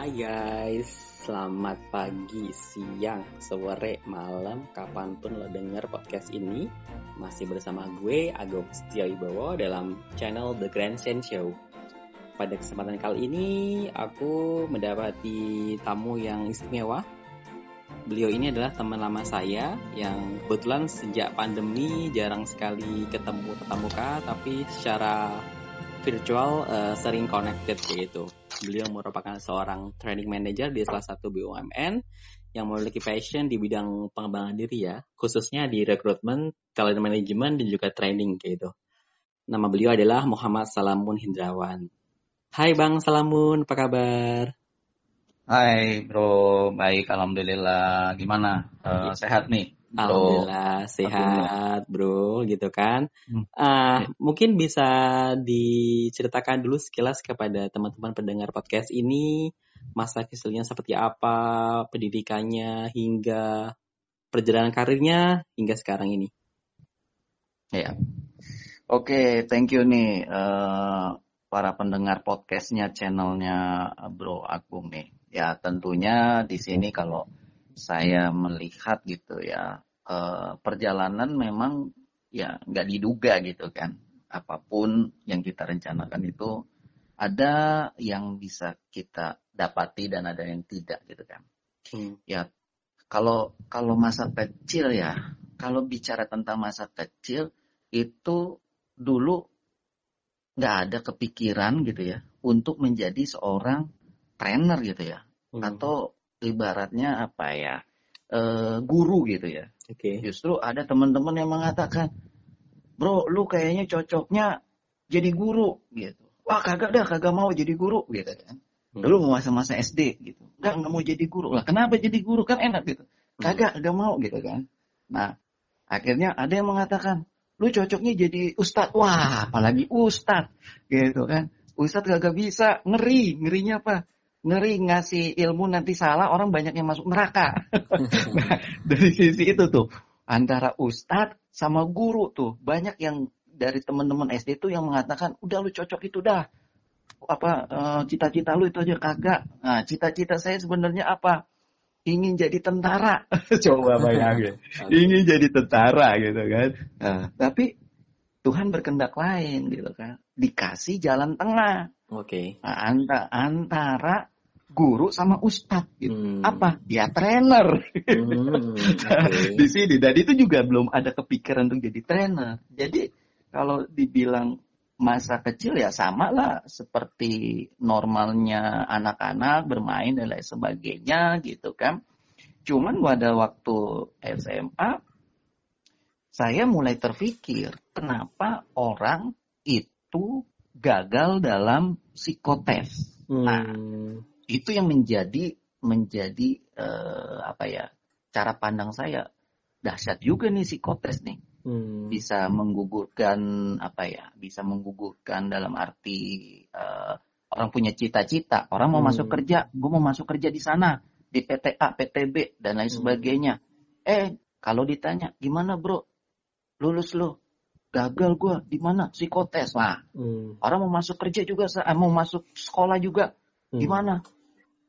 Hai guys, selamat pagi, siang, sore, malam, kapan pun lo denger podcast ini. Masih bersama gue, Agung Setia Wibowo dalam channel The Grand Sen Show. Pada kesempatan kali ini, aku mendapati tamu yang istimewa. Beliau ini adalah teman lama saya yang kebetulan sejak pandemi jarang sekali ketemu tetap muka, tapi secara virtual uh, sering connected gitu. Beliau merupakan seorang training manager di salah satu BUMN yang memiliki passion di bidang pengembangan diri ya, khususnya di rekrutmen, talent management dan juga training gitu. Nama beliau adalah Muhammad Salamun Hindrawan. Hai Bang Salamun, apa kabar? Hai bro, baik alhamdulillah. Gimana? Uh, sehat nih? Alhamdulillah sehat bro gitu kan. Uh, mungkin bisa diceritakan dulu sekilas kepada teman-teman pendengar podcast ini masa kecilnya seperti apa, pendidikannya hingga perjalanan karirnya hingga sekarang ini. Ya, oke, okay, thank you nih uh, para pendengar podcastnya, channelnya Bro Agung nih. Ya tentunya di sini kalau saya melihat gitu ya eh, perjalanan memang ya nggak diduga gitu kan apa pun yang kita rencanakan itu ada yang bisa kita dapati dan ada yang tidak gitu kan hmm. ya kalau kalau masa kecil ya kalau bicara tentang masa kecil itu dulu nggak ada kepikiran gitu ya untuk menjadi seorang trainer gitu ya hmm. atau ibaratnya apa ya uh, guru gitu ya. Oke. Okay. Justru ada teman-teman yang mengatakan, bro, lu kayaknya cocoknya jadi guru gitu. Wah kagak dah, kagak mau jadi guru gitu kan. Hmm. Dulu mau masa-masa SD gitu. Enggak, nggak mau jadi guru. Lah kenapa jadi guru kan enak gitu. Hmm. Kagak, kagak mau gitu kan. Nah, akhirnya ada yang mengatakan, lu cocoknya jadi ustadz. Wah, apalagi ustadz gitu kan. Ustadz kagak bisa, ngeri. Ngerinya apa? Ngeri ngasih ilmu nanti salah orang banyak yang masuk neraka. nah, dari sisi itu tuh antara ustadz sama guru tuh banyak yang dari teman-teman SD tuh yang mengatakan udah lu cocok itu dah apa uh, cita-cita lu itu aja kagak. Nah cita-cita saya sebenarnya apa? Ingin jadi tentara. Coba bayangin. Ingin jadi tentara gitu kan. Nah, tapi Tuhan berkendak lain gitu kan. Dikasih jalan tengah. Oke. Okay. Nah, antara, antara guru sama ustadz gitu. Hmm. Apa? Ya trainer. Hmm, okay. di sini dan itu juga belum ada kepikiran untuk jadi trainer. Jadi kalau dibilang masa kecil ya sama lah seperti normalnya anak-anak bermain dan lain sebagainya gitu kan. Cuman pada waktu SMA saya mulai terpikir kenapa orang itu gagal dalam psikotes. Nah, hmm. Itu yang menjadi menjadi uh, apa ya cara pandang saya dahsyat juga nih psikotes nih. Hmm. Bisa menggugurkan apa ya? Bisa menggugurkan dalam arti uh, orang punya cita-cita, orang mau hmm. masuk kerja, gue mau masuk kerja di sana di PTA, PTB dan lain hmm. sebagainya. Eh, kalau ditanya gimana bro, lulus lo gagal gue di mana psikotes lah hmm. orang mau masuk kerja juga eh, mau masuk sekolah juga hmm.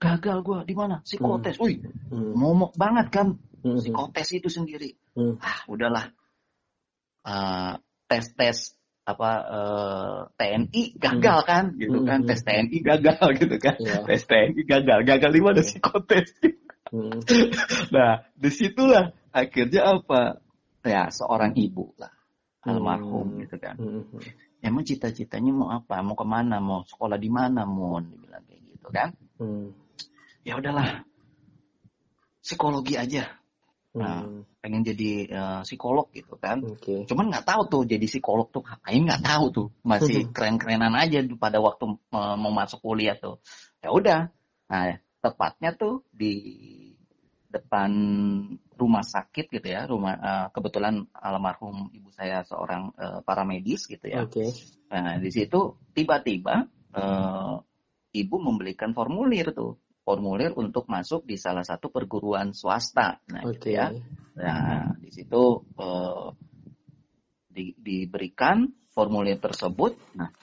Gagal gue di mana psikotes hmm. wih hmm. momok banget kan hmm. psikotes itu sendiri hmm. ah udahlah uh, tes tes apa uh, TNI gagal hmm. kan gitu hmm. kan tes TNI gagal gitu kan yeah. tes TNI gagal gagal di mana psikotes hmm. nah di situlah akhirnya apa ya seorang ibu lah almarhum hmm. gitu kan. Hmm. Emang cita-citanya mau apa? Mau ke mana? Mau sekolah di mana? Mau dibilang kayak gitu kan? Hmm. Ya udahlah, psikologi aja. Nah, hmm. pengen jadi uh, psikolog gitu kan. Okay. Cuman nggak tahu tuh jadi psikolog tuh ngapain nggak tahu tuh. Masih keren-kerenan aja pada waktu uh, mau masuk kuliah tuh. Ya udah. Nah, tepatnya tuh di depan rumah sakit gitu ya, rumah uh, kebetulan almarhum ibu saya seorang uh, paramedis gitu ya. Okay. Nah di situ tiba-tiba uh, ibu membelikan formulir tuh, formulir untuk masuk di salah satu perguruan swasta. Nah okay. gitu ya. Nah di situ uh, di, diberikan formulir tersebut. Nah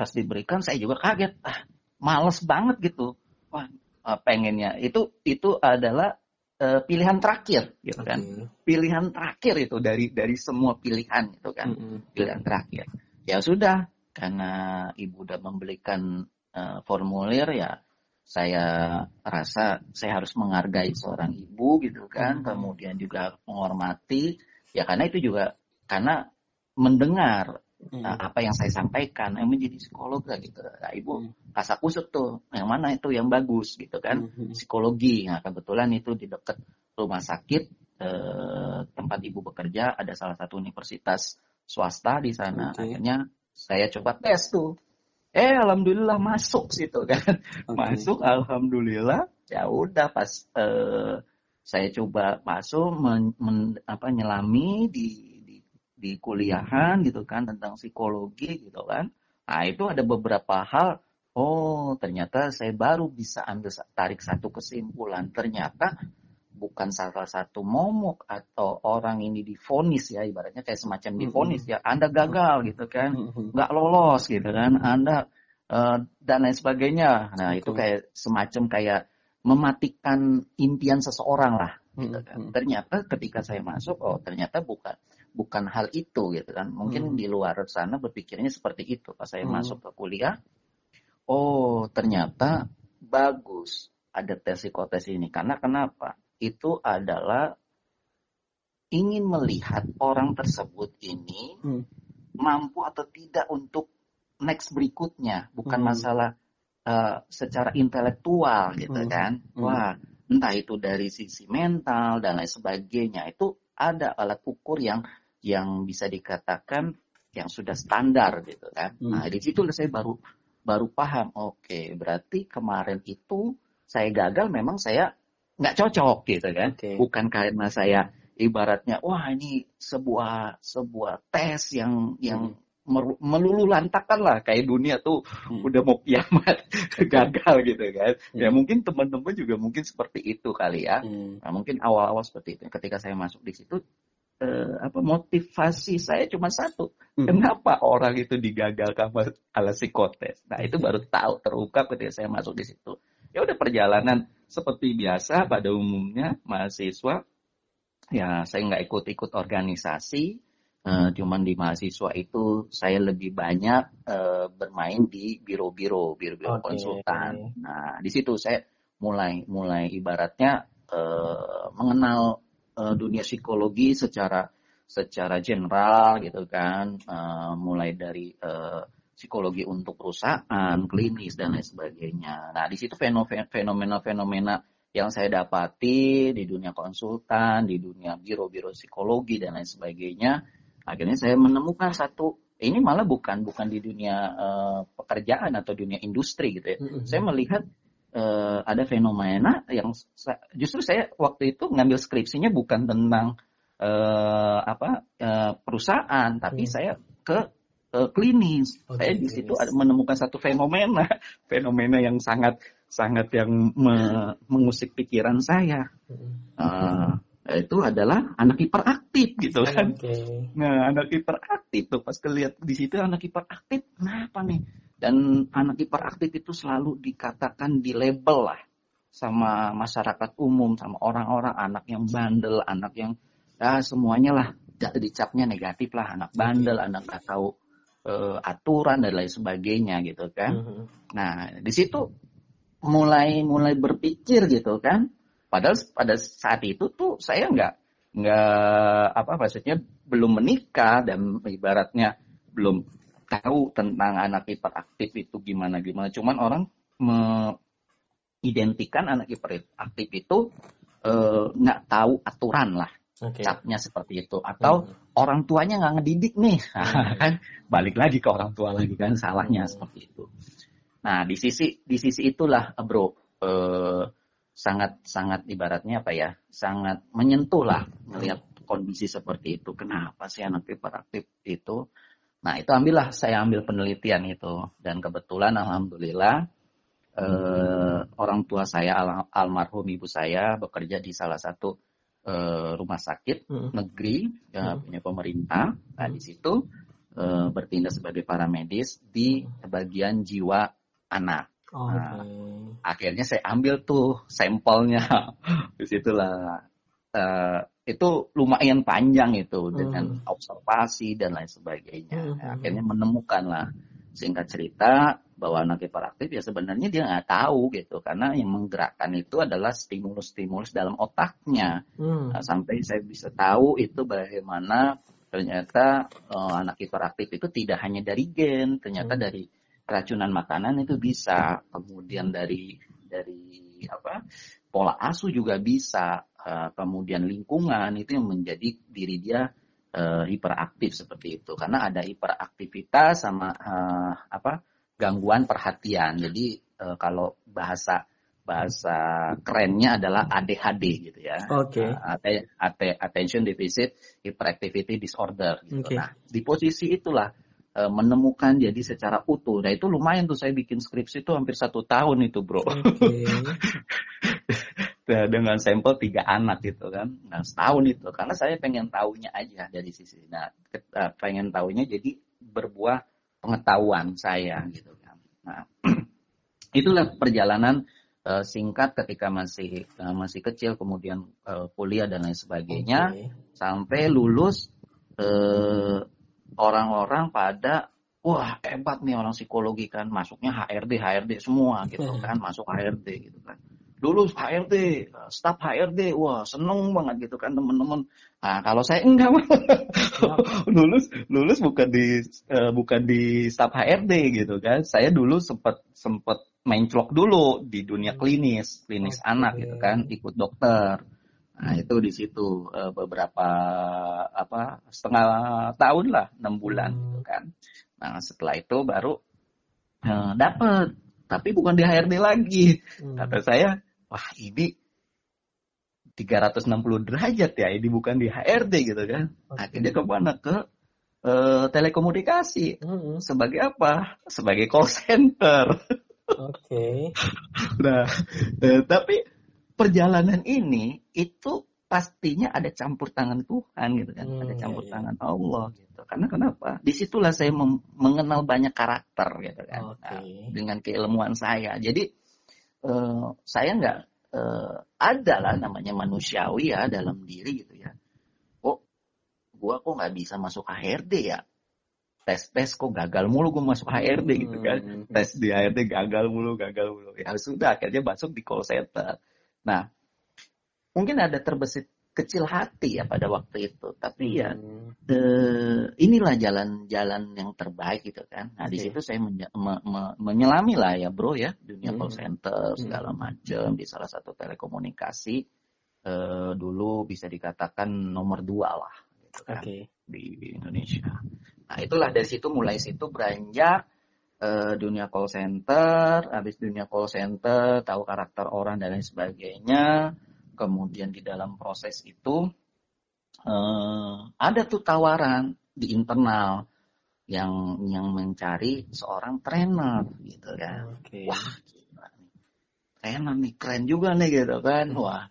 pas diberikan saya juga kaget, ah males banget gitu wah uh, pengennya itu itu adalah uh, pilihan terakhir gitu kan pilihan terakhir itu dari dari semua pilihan itu kan mm -hmm. pilihan terakhir ya sudah karena ibu udah membelikan uh, formulir ya saya rasa saya harus menghargai seorang ibu gitu kan, hmm. kemudian juga menghormati ya karena itu juga karena mendengar hmm. uh, apa yang saya sampaikan yang menjadi psikolog gitu. Nah, ibu hmm. kasak kusuk tuh yang mana itu yang bagus gitu kan, hmm. psikologi. Nah, kebetulan itu di dekat rumah sakit eh, tempat ibu bekerja ada salah satu universitas swasta di sana. Okay. Akhirnya saya coba tes tuh eh alhamdulillah masuk situ kan. Okay. masuk alhamdulillah. Ya udah pas uh, saya coba masuk men, men, apa nyelami di, di di kuliahan gitu kan tentang psikologi gitu kan. Nah itu ada beberapa hal. Oh ternyata saya baru bisa ambil tarik satu kesimpulan. Ternyata bukan salah satu momok atau orang ini difonis ya ibaratnya kayak semacam difonis ya Anda gagal gitu kan nggak lolos gitu kan Anda uh, dan lain sebagainya. Nah itu kayak semacam kayak mematikan impian seseorang lah gitu kan. Ternyata ketika saya masuk oh ternyata bukan bukan hal itu gitu kan. Mungkin di luar sana berpikirnya seperti itu. Pas saya masuk ke kuliah oh ternyata bagus ada tes psikotes ini. Karena kenapa itu adalah ingin melihat orang tersebut ini hmm. mampu atau tidak untuk next berikutnya, bukan hmm. masalah uh, secara intelektual gitu hmm. kan. Hmm. Wah, entah itu dari sisi mental dan lain sebagainya itu ada alat ukur yang yang bisa dikatakan yang sudah standar gitu kan. Hmm. Nah, di situ saya baru baru paham, oke, berarti kemarin itu saya gagal memang saya nggak cocok gitu kan okay. bukan karena saya ibaratnya wah ini sebuah sebuah tes yang yang hmm. melulu lantakan lah kayak dunia tuh hmm. udah mau kiamat gagal gitu kan hmm. ya mungkin teman-teman juga mungkin seperti itu kali ya hmm. nah, mungkin awal-awal seperti itu ketika saya masuk di situ eh, apa motivasi saya cuma satu hmm. kenapa orang itu digagalkan ala psikotes nah itu baru tahu terungkap ketika saya masuk di situ ya udah perjalanan seperti biasa pada umumnya mahasiswa ya saya nggak ikut-ikut organisasi uh, cuman di mahasiswa itu saya lebih banyak uh, bermain di biro-biro biro-biro okay. konsultan nah di situ saya mulai mulai ibaratnya uh, mengenal uh, dunia psikologi secara secara general gitu kan uh, mulai dari uh, psikologi untuk perusahaan, klinis dan lain sebagainya. Nah, di situ fenomena-fenomena yang saya dapati di dunia konsultan, di dunia biro-biro psikologi dan lain sebagainya, akhirnya saya menemukan satu ini malah bukan bukan di dunia uh, pekerjaan atau dunia industri gitu ya. Mm-hmm. Saya melihat uh, ada fenomena yang justru saya waktu itu ngambil skripsinya bukan tentang uh, apa uh, perusahaan, tapi mm. saya ke uh, klinis. Oh, saya di situ menemukan satu fenomena, fenomena yang sangat sangat yang me, mengusik pikiran saya. Uh, itu adalah anak hiperaktif gitu kan. Okay. Nah, anak hiperaktif tuh pas kelihat di situ anak hiperaktif, kenapa nih? Dan anak hiperaktif itu selalu dikatakan di label lah sama masyarakat umum, sama orang-orang anak yang bandel, anak yang ya semuanya lah dicapnya negatif lah, anak bandel, anak gak tahu uh, aturan dan lain sebagainya gitu kan. Mm -hmm. Nah di situ mulai mulai berpikir gitu kan. Padahal pada saat itu tuh saya nggak nggak apa maksudnya belum menikah dan ibaratnya belum tahu tentang anak hiperaktif itu gimana gimana. Cuman orang mengidentikan anak hiperaktif itu eh, nggak uh, tahu aturan lah okay. capnya seperti itu atau hmm. orang tuanya nggak ngedidik nih hmm. kan balik lagi ke orang tua lagi kan salahnya hmm. seperti itu nah di sisi di sisi itulah bro eh, sangat sangat ibaratnya apa ya sangat menyentuh lah melihat kondisi seperti itu kenapa sih anak hiperaktif itu nah itu ambillah saya ambil penelitian itu dan kebetulan alhamdulillah eh, orang tua saya al almarhum ibu saya bekerja di salah satu uh, rumah sakit hmm. negeri ya, hmm. punya pemerintah. Nah di situ uh, bertindak sebagai paramedis di bagian jiwa anak. Oh, nah, Akhirnya saya ambil tuh sampelnya. Di situlah uh, itu lumayan panjang itu hmm. dengan observasi dan lain sebagainya. Hmm. Akhirnya menemukan lah singkat cerita bahwa anak hiperaktif ya sebenarnya dia nggak tahu gitu. Karena yang menggerakkan itu adalah stimulus-stimulus dalam otaknya. Hmm. nah, sampai saya bisa tahu itu bagaimana ternyata uh, anak hiperaktif itu tidak hanya dari gen ternyata hmm. dari keracunan makanan itu bisa. Kemudian dari dari apa pola asuh juga bisa. Uh, kemudian lingkungan itu yang menjadi diri dia uh, hiperaktif seperti itu. Karena ada hiperaktivitas sama uh, apa gangguan perhatian jadi uh, kalau bahasa bahasa kerennya adalah ADHD gitu ya. Oke. Okay. Uh, attention deficit hyperactivity disorder gitu. Okay. Nah, di posisi itulah uh, menemukan jadi secara utuh. Nah, itu lumayan tuh saya bikin skripsi itu hampir satu tahun itu, Bro. Okay. dengan sampel tiga anak gitu kan. Nah setahun itu karena saya pengen tahunya aja dari sisi. Nah eh, pengen tahunya jadi berbuah pengetahuan saya gitu kan. Nah itulah perjalanan uh, singkat ketika masih uh, masih kecil kemudian uh, kuliah dan lain sebagainya okay. sampai lulus orang orang-orang pada wah hebat nih orang psikologi kan masuknya HRD HRD semua gitu kan masuk HRD gitu kan dulu HRD, staf HRD, wah seneng banget gitu kan teman-teman. Nah kalau saya enggak lulus lulus bukan di uh, bukan di staf HRD gitu kan. Saya dulu sempat sempat main clock dulu di dunia klinis, klinis okay. anak gitu kan, ikut dokter. Nah itu di situ uh, beberapa apa setengah tahun lah, enam bulan hmm. gitu kan. Nah setelah itu baru uh, dapet tapi bukan di HRD lagi. Hmm. Kata saya, wah ini 360 derajat ya, ini bukan di HRD gitu kan. Okay. Akhirnya ke mana? Ke uh, telekomunikasi. Mm-hmm. Sebagai apa? Sebagai call center. Oke. Okay. nah, eh, tapi perjalanan ini itu pastinya ada campur tangan Tuhan gitu kan, hmm, ada campur iya, iya. tangan Allah gitu. Karena kenapa? Di situlah saya mengenal banyak karakter gitu kan, okay. nah, dengan keilmuan saya. Jadi uh, saya nggak uh, ada lah namanya manusiawi ya dalam diri gitu ya. Kok gua kok nggak bisa masuk HRD ya? Tes tes kok gagal mulu gua masuk HRD gitu kan. Hmm. Tes di HRD gagal mulu, gagal mulu. Ya sudah akhirnya masuk di call center. Nah, mungkin ada terbesit kecil hati ya pada waktu itu. Tapi ya hmm. eh, inilah jalan-jalan yang terbaik gitu kan. Nah okay. di situ saya menye me me menyelami lah ya bro ya dunia hmm. call center hmm. segala macam di salah satu telekomunikasi eh, dulu bisa dikatakan nomor dua lah gitu kan okay. di Indonesia. Nah itulah dari situ mulai situ beranjak uh, dunia call center, habis dunia call center, tahu karakter orang dan lain sebagainya kemudian di dalam proses itu uh, ada tuh tawaran di internal yang yang mencari seorang trainer gitu kan. Okay. Wah, gila nih. Trainer nih keren juga nih gitu kan. Hmm. Wah,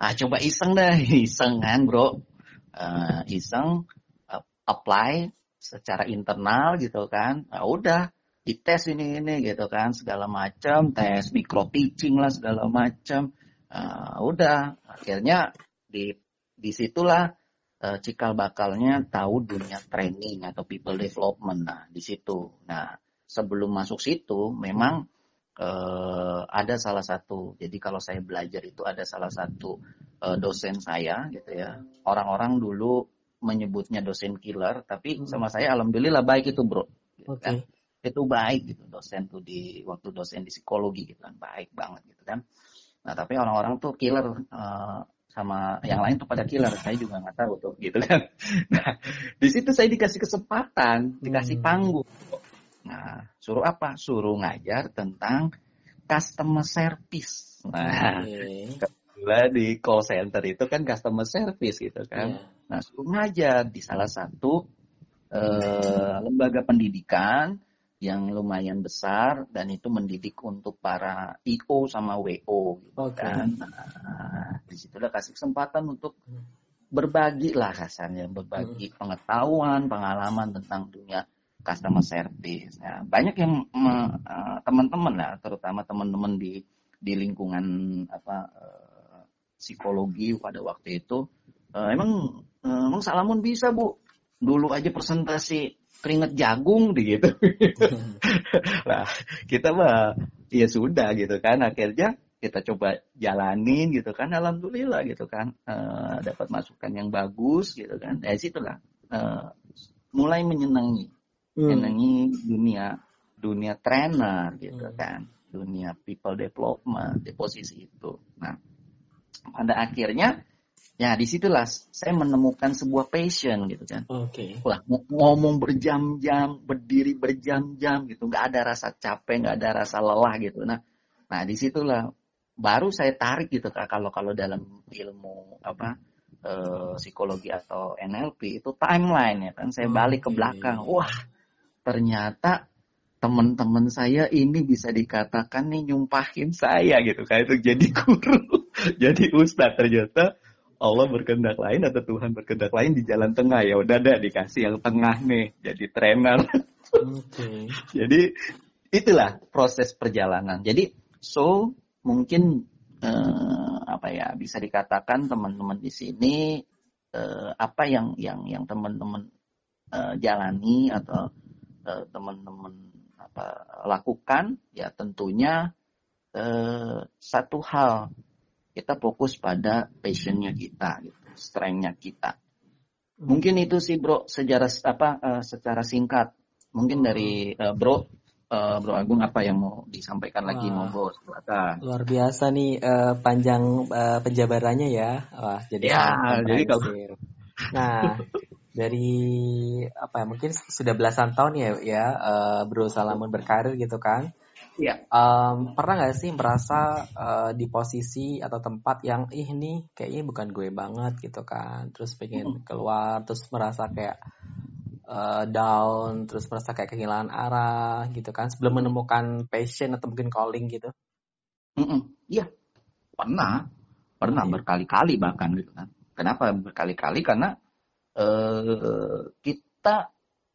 ah coba iseng deh, iseng kan, Bro. Uh, iseng uh, apply secara internal gitu kan. Nah, udah dites ini ini gitu kan segala macam tes micro teaching lah segala macam uh, udah. Akhirnya di di situlah uh, cikal bakalnya tahu dunia training atau people development. Nah di situ. Nah sebelum masuk situ memang uh, ada salah satu jadi kalau saya belajar itu ada salah satu uh, dosen saya gitu ya. Orang-orang dulu menyebutnya dosen killer tapi hmm. sama saya alhamdulillah baik itu bro. Gitu okay. kan. Itu baik gitu. Dosen tuh di waktu dosen di psikologi gitu kan. Baik banget gitu kan Nah tapi orang-orang tuh killer uh, sama yang lain tuh pada killer. Saya juga nggak tahu tuh gitu kan. Nah di situ saya dikasih kesempatan, dikasih hmm. panggung. Nah suruh apa? Suruh ngajar tentang customer service. Nah okay. di call center itu kan customer service gitu kan. Yeah. Nah suruh ngajar di salah satu uh, lembaga pendidikan yang lumayan besar dan itu mendidik untuk para IO sama WO gitu okay. kan. Nah, di situlah kasih kesempatan untuk berbagi lah kasarnya, berbagi hmm. pengetahuan, pengalaman tentang dunia customer service. Nah, banyak yang eh, teman-teman lah, terutama teman-teman di di lingkungan apa uh, psikologi pada waktu itu uh, emang emang Salamun bisa bu dulu aja presentasi keringet jagung gitu. Lah kita mah ya sudah gitu kan. Akhirnya kita coba jalanin gitu kan. Alhamdulillah gitu kan. Uh, dapat masukan yang bagus gitu kan. Dari situlah. Uh, mulai menyenangi. Hmm. menyenangi dunia dunia trainer gitu hmm. kan. Dunia people development di posisi itu. Nah pada akhirnya Ya di situlah saya menemukan sebuah passion gitu kan. Oke. Okay. Wah ngomong berjam-jam, berdiri berjam-jam gitu, nggak ada rasa capek, nggak ada rasa lelah gitu. Nah, nah di situlah baru saya tarik gitu kak kalau kalau dalam ilmu apa e, psikologi atau NLP itu timeline ya kan. Saya balik ke belakang, wah ternyata teman-teman saya ini bisa dikatakan nih nyumpahin saya gitu kayak itu jadi guru, jadi ustadz ternyata Allah berkehendak lain atau Tuhan berkehendak lain di jalan tengah ya udah deh dikasih yang tengah nih jadi trainer. Okay. jadi itulah proses perjalanan. Jadi so mungkin uh, apa ya bisa dikatakan teman-teman di sini uh, apa yang yang yang teman-teman uh, jalani atau uh, teman-teman apa lakukan ya tentunya uh, satu hal kita fokus pada passionnya kita, gitu, strengthnya kita. Mungkin itu sih bro sejarah apa uh, secara singkat. Mungkin dari uh, bro uh, Bro Agung apa yang mau disampaikan Wah, lagi monggo silakan. Luar biasa nih uh, panjang uh, penjabarannya ya. Wah, jadi ya, jadi kalau Nah, dari apa ya mungkin sudah belasan tahun ya ya uh, Bro Salamun berkarir gitu kan. Iya. Um, pernah nggak sih merasa uh, di posisi atau tempat yang ih ini kayaknya bukan gue banget gitu kan, terus pengen keluar, terus merasa kayak uh, down, terus merasa kayak kehilangan arah gitu kan, sebelum menemukan passion atau mungkin calling gitu? Iya, pernah, pernah iya. berkali-kali bahkan gitu kan. Kenapa berkali-kali? Karena uh, kita,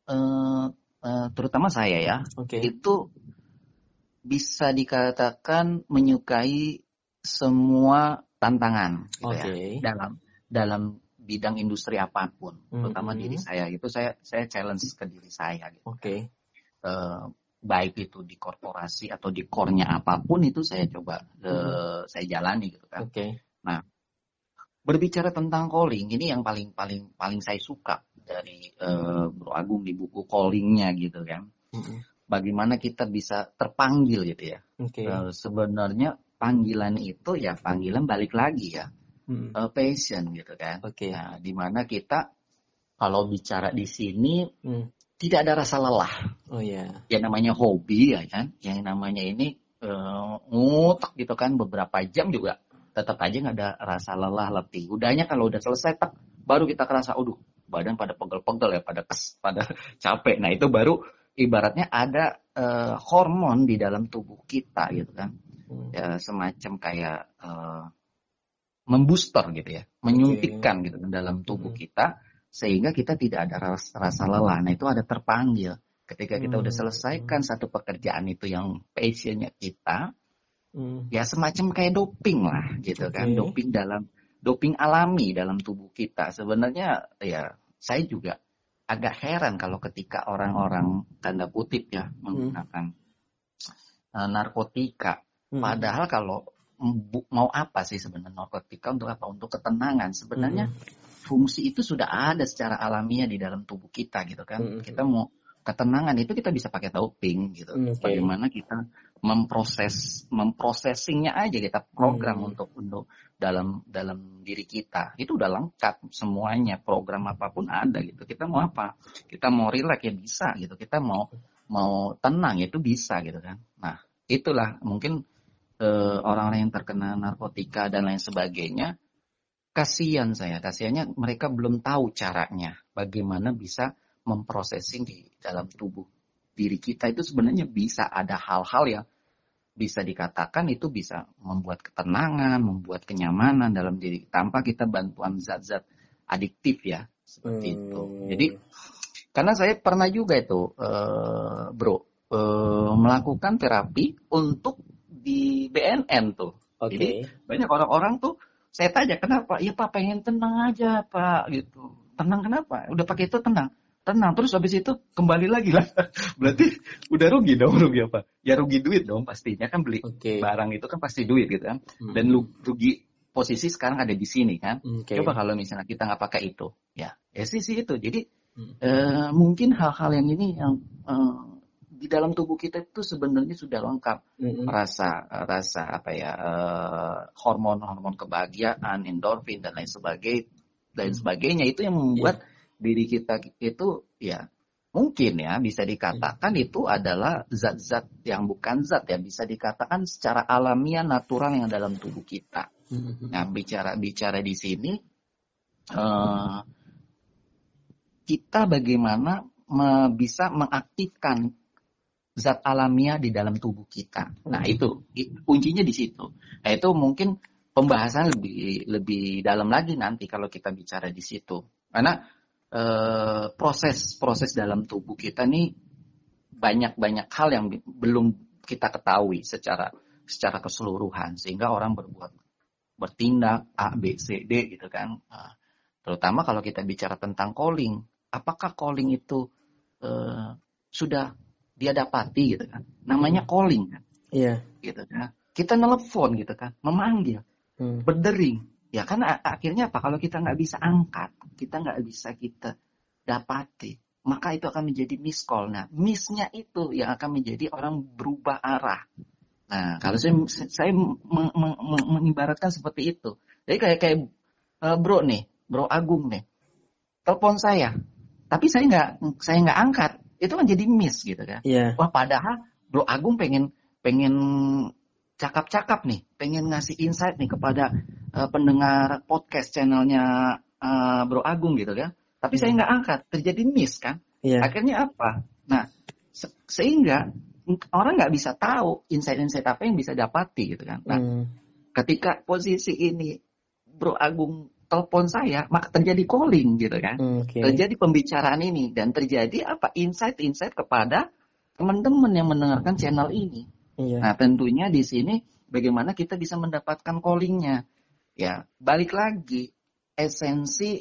uh, uh, terutama saya ya, okay. itu bisa dikatakan menyukai semua tantangan gitu okay. ya dalam dalam bidang industri apa pun, mm -hmm. terutama diri saya itu saya saya challenge ke diri saya gitu. Oke. Okay. Uh, baik itu di korporasi atau di core-nya apa pun itu saya coba mm -hmm. saya jalani gitu kan. Oke. Okay. Nah, berbicara tentang calling ini yang paling paling paling saya suka dari uh, Bro Agung di buku callingnya gitu kan. Mm -hmm bagaimana kita bisa terpanggil gitu ya. Okay. Uh, sebenarnya panggilan itu ya panggilan balik lagi ya, hmm. uh, passion gitu kan. Okay. Nah, di mana kita kalau bicara di sini hmm. tidak ada rasa lelah. Oh ya. Yeah. Ya namanya hobi ya kan, yang namanya ini uh, ngutak gitu kan beberapa jam juga tetap aja nggak ada rasa lelah letih. Udahnya kalau udah selesai tak baru kita kerasa, aduh badan pada pegel-pegel ya, pada kes, pada capek. Nah itu baru ibaratnya ada uh, hormon di dalam tubuh kita gitu kan hmm. ya, semacam kayak uh, membooster gitu ya menyuntikkan okay. gitu kan dalam tubuh hmm. kita sehingga kita tidak ada rasa, rasa lelah nah itu ada terpanggil ketika kita hmm. udah selesaikan satu pekerjaan itu yang passionnya kita hmm. ya semacam kayak doping lah gitu okay. kan doping dalam doping alami dalam tubuh kita sebenarnya ya saya juga agak heran kalau ketika orang-orang tanda kutip ya hmm. menggunakan uh, narkotika. Hmm. Padahal kalau mau apa sih sebenarnya narkotika untuk apa? Untuk ketenangan. Sebenarnya hmm. fungsi itu sudah ada secara alamiah di dalam tubuh kita gitu kan. Hmm. Kita mau ketenangan itu kita bisa pakai doping gitu. Hmm, okay. Bagaimana kita memproses memprosesingnya aja kita program hmm. untuk untuk dalam dalam diri kita. Itu udah lengkap semuanya program apa pun ada gitu. Kita mau apa? Kita mau relax ya bisa gitu. Kita mau mau tenang itu bisa gitu kan. Nah itulah mungkin eh, orang-orang yang terkena narkotika dan lain sebagainya kasihan saya. Kasihannya mereka belum tahu caranya bagaimana bisa memprosesing di dalam tubuh diri kita. Itu sebenarnya bisa ada hal-hal yang bisa dikatakan itu bisa membuat ketenangan, membuat kenyamanan dalam diri tanpa kita bantuan zat-zat adiktif ya seperti hmm. itu. Jadi karena saya pernah juga itu, uh, bro, uh, melakukan terapi untuk di BNN tuh. Okay. Jadi banyak orang-orang tuh saya tanya kenapa? Ya Pak pengen tenang aja Pak gitu. Tenang kenapa? Udah pakai itu tenang. Tenang terus habis itu kembali lagi lah. Berarti udah rugi dong rugi apa? Ya rugi duit dong pastinya kan beli okay. barang itu kan pasti duit gitu kan. Hmm. Dan lu rugi posisi sekarang ada di sini kan. Okay. Coba kalau misalnya kita nggak pakai itu, ya, ya sih sih itu. Jadi hmm. uh, mungkin hal-hal yang ini yang uh, di dalam tubuh kita itu sebenarnya sudah lengkap mm-hmm. rasa rasa apa ya uh, hormon-hormon kebahagiaan, endorfin dan lain sebagainya dan mm-hmm. sebagainya itu yang membuat yeah. Diri kita itu ya mungkin ya bisa dikatakan mm-hmm. itu adalah zat-zat yang bukan zat ya bisa dikatakan secara alamiah natural yang dalam tubuh kita. Mm-hmm. Nah bicara bicara di sini uh, kita bagaimana bisa mengaktifkan zat alamiah di dalam tubuh kita. Nah hmm. itu kuncinya di situ. Nah itu mungkin pembahasan lebih lebih dalam lagi nanti kalau kita bicara di situ. Karena eh, proses proses dalam tubuh kita nih banyak banyak hal yang belum kita ketahui secara secara keseluruhan sehingga orang berbuat bertindak A B C D gitu kan. Nah, terutama kalau kita bicara tentang calling, apakah calling itu eh, sudah dia dapati gitu kan. Namanya hmm. calling kan. Iya. Gitu kan. Kita nelpon gitu kan, memanggil, hmm. berdering. Ya kan akhirnya apa? Kalau kita nggak bisa angkat, kita nggak bisa kita dapati, maka itu akan menjadi miss call. Nah, missnya itu yang akan menjadi orang berubah arah. Nah, kalau saya saya mengibaratkan seperti itu. Jadi kayak kayak uh, bro nih, bro Agung nih, telepon saya, tapi saya nggak saya nggak angkat itu kan jadi miss gitu kan. Yeah. Wah padahal Bro Agung pengen pengen cakap-cakap nih, pengen ngasih insight nih kepada uh, pendengar podcast channelnya uh, Bro Agung gitu kan. Tapi yeah. saya nggak angkat, terjadi miss kan. Yeah. Akhirnya apa? Nah se sehingga orang nggak bisa tahu insight-insight apa yang bisa dapati gitu kan. Nah mm. ketika posisi ini Bro Agung telepon saya, maka terjadi calling gitu kan. Okay. Terjadi pembicaraan ini dan terjadi apa? Insight-insight kepada teman-teman yang mendengarkan channel ini. Iya. Nah, tentunya di sini bagaimana kita bisa mendapatkan callingnya. Ya, balik lagi esensi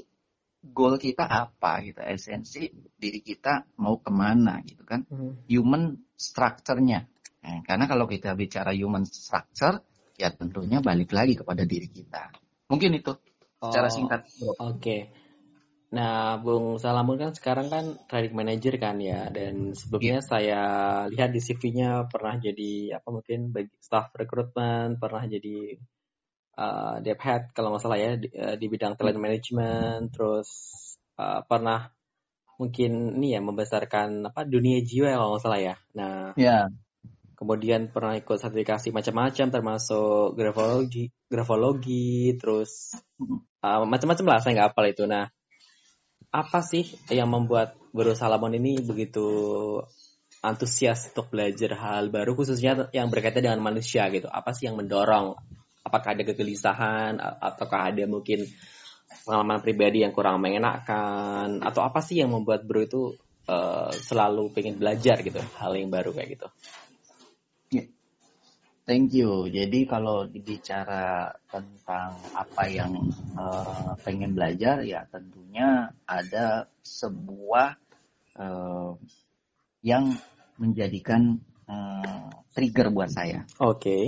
goal kita apa gitu, esensi diri kita mau ke mana gitu kan. Hmm. Human structure-nya. Nah, karena kalau kita bicara human structure, ya tentunya balik lagi kepada diri kita. Mungkin itu secara oh, singkat. Oke. Okay. Nah, Bung Salamun kan sekarang kan trading manager kan ya, dan sebelumnya yeah. saya lihat di CV-nya pernah jadi apa mungkin bagi staff recruitment, pernah jadi uh, dev head kalau nggak salah ya di, uh, di bidang talent management, terus uh, pernah mungkin ini ya membesarkan apa dunia jiwa kalau nggak salah ya. Nah, yeah kemudian pernah ikut sertifikasi macam-macam termasuk grafologi grafologi terus uh, macam-macam lah saya nggak hafal itu. Nah apa sih yang membuat Guru Salamon ini begitu antusias untuk belajar hal baru khususnya yang berkaitan dengan manusia gitu? Apa sih yang mendorong apakah ada kegelisahan ataukah ada mungkin pengalaman pribadi yang kurang mengenakan atau apa sih yang membuat bro itu uh, selalu pengen belajar gitu hal yang baru kayak gitu Thank you. Jadi kalau bicara tentang apa yang uh, pengen belajar, ya tentunya ada sebuah uh, yang menjadikan uh, trigger buat saya. Oke. Okay.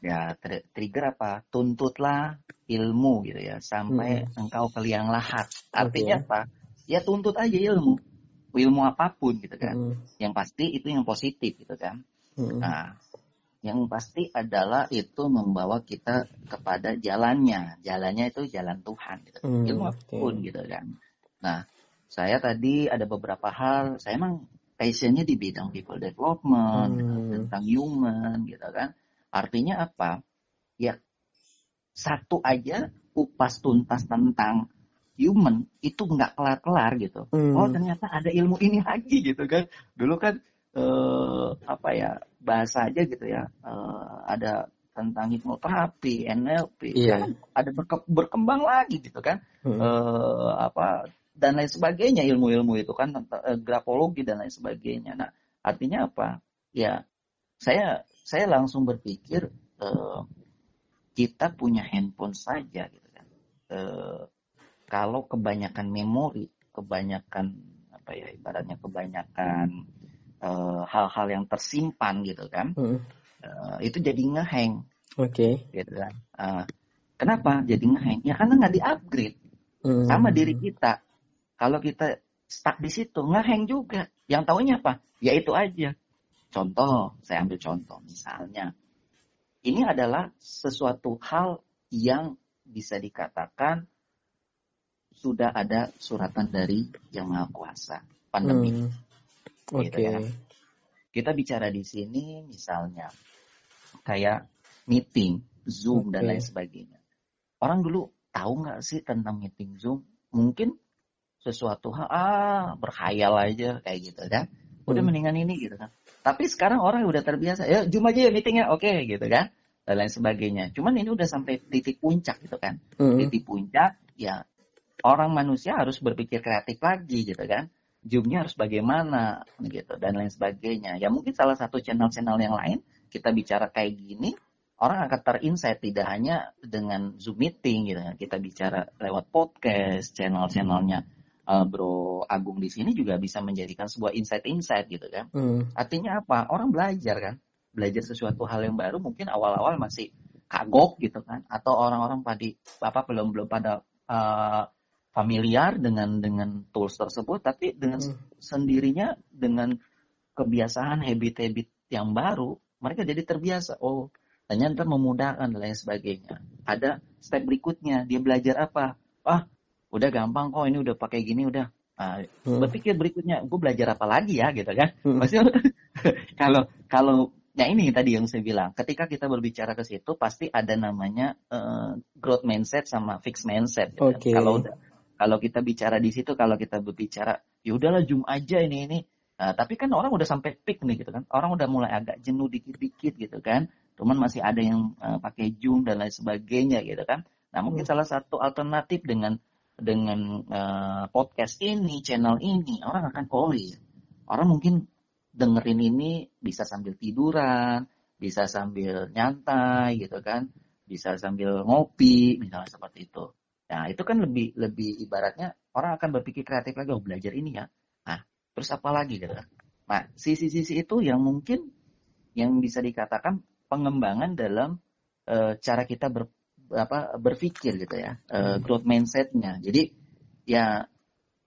Ya tr trigger apa? Tuntutlah ilmu gitu ya sampai hmm. engkau ke liang lahat. Artinya okay. apa? Ya tuntut aja ilmu, ilmu apa pun gitu kan. Hmm. Yang pasti itu yang positif gitu kan. Hmm. Nah yang pasti adalah itu membawa kita kepada jalannya jalannya itu jalan Tuhan gitu hmm, ilmu apa pun okay. gitu kan nah saya tadi ada beberapa hal saya emang passionnya di bidang people development hmm. tentang human gitu kan artinya apa ya satu aja kupas tuntas tentang human itu nggak kelar-kelar gitu hmm. oh ternyata ada ilmu ini lagi gitu kan dulu kan eh, apa ya bahasa aja gitu ya uh, ada tentang hipnoterapi, NLP, iya. kan ada berke, berkembang lagi gitu kan, hmm. uh, apa dan lain sebagainya ilmu-ilmu itu kan uh, grafologi dan lain sebagainya. Nah artinya apa? Ya saya saya langsung berpikir uh, kita punya handphone saja gitu kan. Uh, kalau kebanyakan memori, kebanyakan apa ya ibaratnya kebanyakan hal-hal uh, yang tersimpan gitu kan, hmm. uh, itu jadi ngeheng. Oke. Okay. Gitu kan. Uh, kenapa jadi ngeheng? Ya karena nggak di-upgrade. Hmm. Sama diri kita. Kalau kita stuck di situ, ngeheng juga. Yang tahunya apa? Ya itu aja. Contoh, saya ambil contoh. Misalnya, ini adalah sesuatu hal yang bisa dikatakan sudah ada suratan dari Yang Maha Kuasa, pandemi. Hmm. Oke. Okay. Gitu ya. Kita bicara di sini misalnya kayak meeting, Zoom okay. dan lain sebagainya. Orang dulu tahu nggak sih tentang meeting Zoom? Mungkin sesuatu hal ah berkhayal aja kayak gitu kan. Udah hmm. mendingan ini gitu kan. Tapi sekarang orang udah terbiasa, ya Zoom aja ya meetingnya, oke okay, gitu kan. Dan lain sebagainya. Cuman ini udah sampai titik puncak gitu kan. Hmm. Titik puncak ya orang manusia harus berpikir kreatif lagi gitu kan. Zoomnya harus bagaimana gitu dan lain sebagainya. Ya mungkin salah satu channel-channel yang lain kita bicara kayak gini orang akan terinsight tidak hanya dengan Zoom meeting gitu kan. Kita bicara lewat podcast, channel-channelnya uh, Bro Agung di sini juga bisa menjadikan sebuah insight-insight gitu kan. Hmm. Artinya apa? Orang belajar kan. Belajar sesuatu hal yang baru mungkin awal-awal masih kagok gitu kan atau orang-orang pada apa belum belum pada uh, familiar dengan dengan tools tersebut tapi dengan hmm. sendirinya dengan kebiasaan habit-habit yang baru mereka jadi terbiasa oh ternyata memudahkan dan lain sebagainya. Ada step berikutnya, dia belajar apa? Ah, udah gampang kok ini udah pakai gini udah. Nah, hmm. Berpikir berikutnya, gue belajar apa lagi ya gitu kan? Hmm. Maksudnya kalau kalau ya ini tadi yang saya bilang, ketika kita berbicara ke situ pasti ada namanya uh, growth mindset sama fixed mindset. Gitu okay. kan? Kalau udah kalau kita bicara di situ, kalau kita berbicara, ya udahlah zoom aja ini ini. Nah, tapi kan orang udah sampai peak nih gitu kan. Orang udah mulai agak jenuh dikit-dikit gitu kan cuman masih ada yang uh, pakai Zoom dan lain sebagainya gitu kan. Nah mungkin hmm. salah satu alternatif dengan dengan uh, podcast ini, channel ini, orang akan iya, orang mungkin dengerin ini bisa sambil tiduran, bisa sambil nyantai gitu kan, bisa sambil ngopi, misalnya seperti itu. Nah itu kan lebih lebih ibaratnya orang akan berpikir kreatif lagi, oh belajar ini ya. Nah terus apa lagi gitu. Nah sisi-sisi itu yang mungkin yang bisa dikatakan pengembangan dalam uh, cara kita ber, apa, berpikir gitu ya, uh, growth mindsetnya. Jadi ya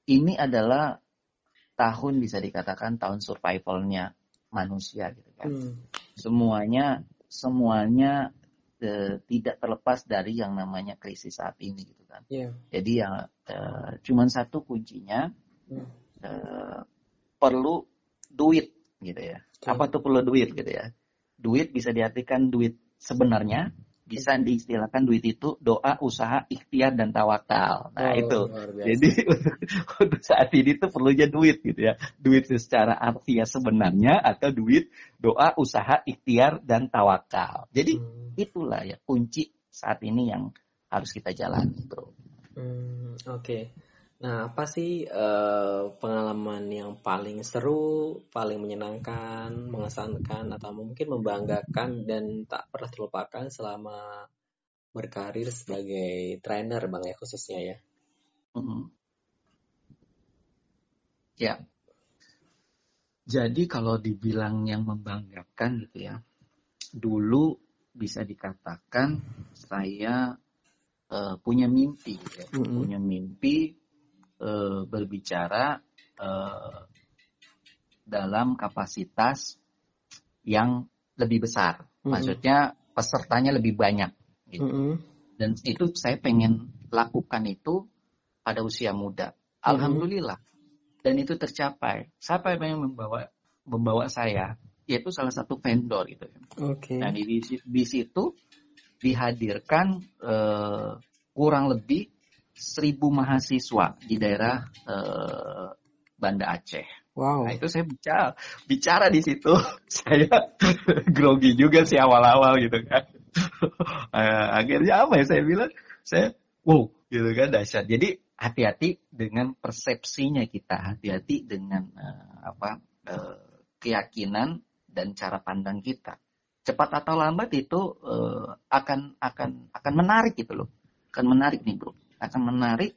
ini adalah tahun bisa dikatakan tahun survivalnya manusia gitu kan. Hmm. Semuanya semuanya uh, tidak terlepas dari yang namanya krisis saat ini gitu kan. Yeah. Jadi ya uh, cuman satu kuncinya hmm. uh, perlu duit gitu ya. Okay. Apa tuh perlu duit gitu ya? duit bisa diartikan duit sebenarnya bisa diistilahkan duit itu doa, usaha, ikhtiar dan tawakal. Nah oh, itu. Jadi untuk, saat ini tuh perlunya duit gitu ya. Duit secara artinya sebenarnya atau duit doa, usaha, ikhtiar dan tawakal. Jadi hmm. itulah ya kunci saat ini yang harus kita jalani, bro. Hmm, Oke. Okay. Nah, apa sih uh, pengalaman yang paling seru, paling menyenangkan, mengesankan, atau mungkin membanggakan dan tak pernah terlupakan selama berkarir sebagai trainer, bang ya khususnya ya? Mm-hmm. Ya. Jadi kalau dibilang yang membanggakan gitu ya, dulu bisa dikatakan saya uh, punya mimpi, ya. mm-hmm. punya mimpi uh, berbicara uh, dalam kapasitas yang lebih besar. Mm-hmm. Maksudnya pesertanya lebih banyak. Gitu. Mm-hmm. Dan itu saya pengen lakukan itu pada usia muda. Mm-hmm. Alhamdulillah. Dan itu tercapai. Siapa yang membawa membawa saya? Yaitu salah satu vendor gitu. Okay. Nah di, di situ dihadirkan uh, kurang lebih seribu mahasiswa di daerah uh, Banda Aceh. Wow. Nah itu saya bicara bicara di situ saya grogi juga sih awal-awal gitu kan. uh, akhirnya apa ya saya bilang saya wow gitu kan dahsyat. Jadi hati-hati dengan persepsinya kita, hati-hati dengan uh, apa uh, keyakinan dan cara pandang kita. cepat atau lambat itu uh, akan akan akan menarik gitu loh akan menarik nih bro akan menarik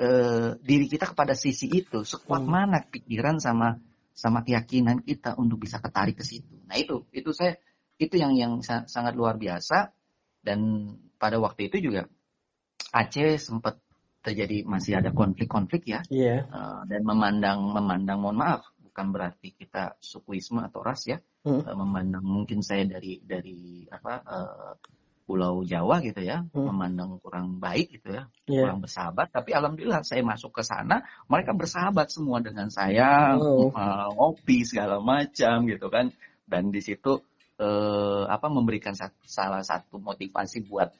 uh, diri kita kepada sisi itu sekuat hmm. mana pikiran sama sama keyakinan kita untuk bisa ketarik ke situ nah itu itu saya itu yang yang sangat luar biasa dan pada waktu itu juga Aceh sempat terjadi masih ada konflik-konflik ya yeah. Iya. uh, dan memandang memandang mohon maaf bukan berarti kita sukuisme atau ras ya hmm. uh, memandang mungkin saya dari dari apa uh, Pulau Jawa gitu ya hmm. memandang kurang baik gitu ya yeah. kurang bersahabat tapi alhamdulillah saya masuk ke sana mereka bersahabat semua dengan saya oh. uh, ngopi segala macam gitu kan dan di situ uh, apa memberikan salah satu motivasi buat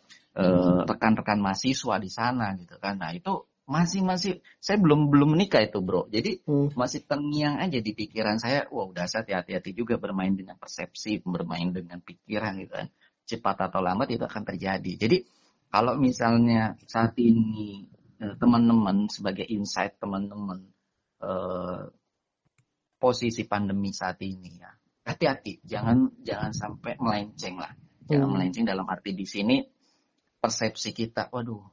rekan-rekan uh, mahasiswa di sana gitu kan nah itu masih masih saya belum belum menikah itu bro jadi hmm. masih terngiang aja di pikiran saya wah udah saya hati-hati juga bermain dengan persepsi bermain dengan pikiran gitu kan cepat atau lambat itu akan terjadi. Jadi kalau misalnya saat ini eh, teman-teman sebagai insight teman-teman eh, posisi pandemi saat ini ya hati-hati. Jangan jangan sampai melenceng lah. Jangan hmm. melenceng dalam arti di sini persepsi kita waduh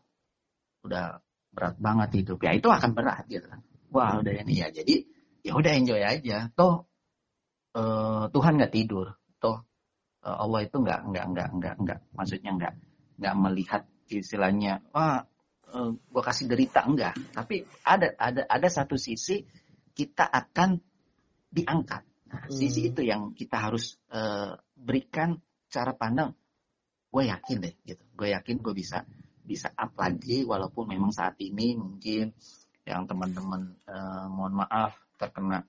udah berat banget hidup. Ya itu akan berat gitu kan. Wah udah ini ya. Jadi ya udah enjoy aja. Toh uh, Tuhan nggak tidur. Toh Allah itu nggak nggak nggak nggak nggak. Maksudnya nggak nggak melihat istilahnya wah uh, gua kasih derita. Enggak tapi ada ada ada satu sisi kita akan diangkat. Nah, hmm. sisi itu yang kita harus uh, berikan cara pandang gue yakin deh gitu. Gue yakin gue bisa bisa up lagi walaupun memang saat ini mungkin yang teman-teman uh, mohon maaf terkena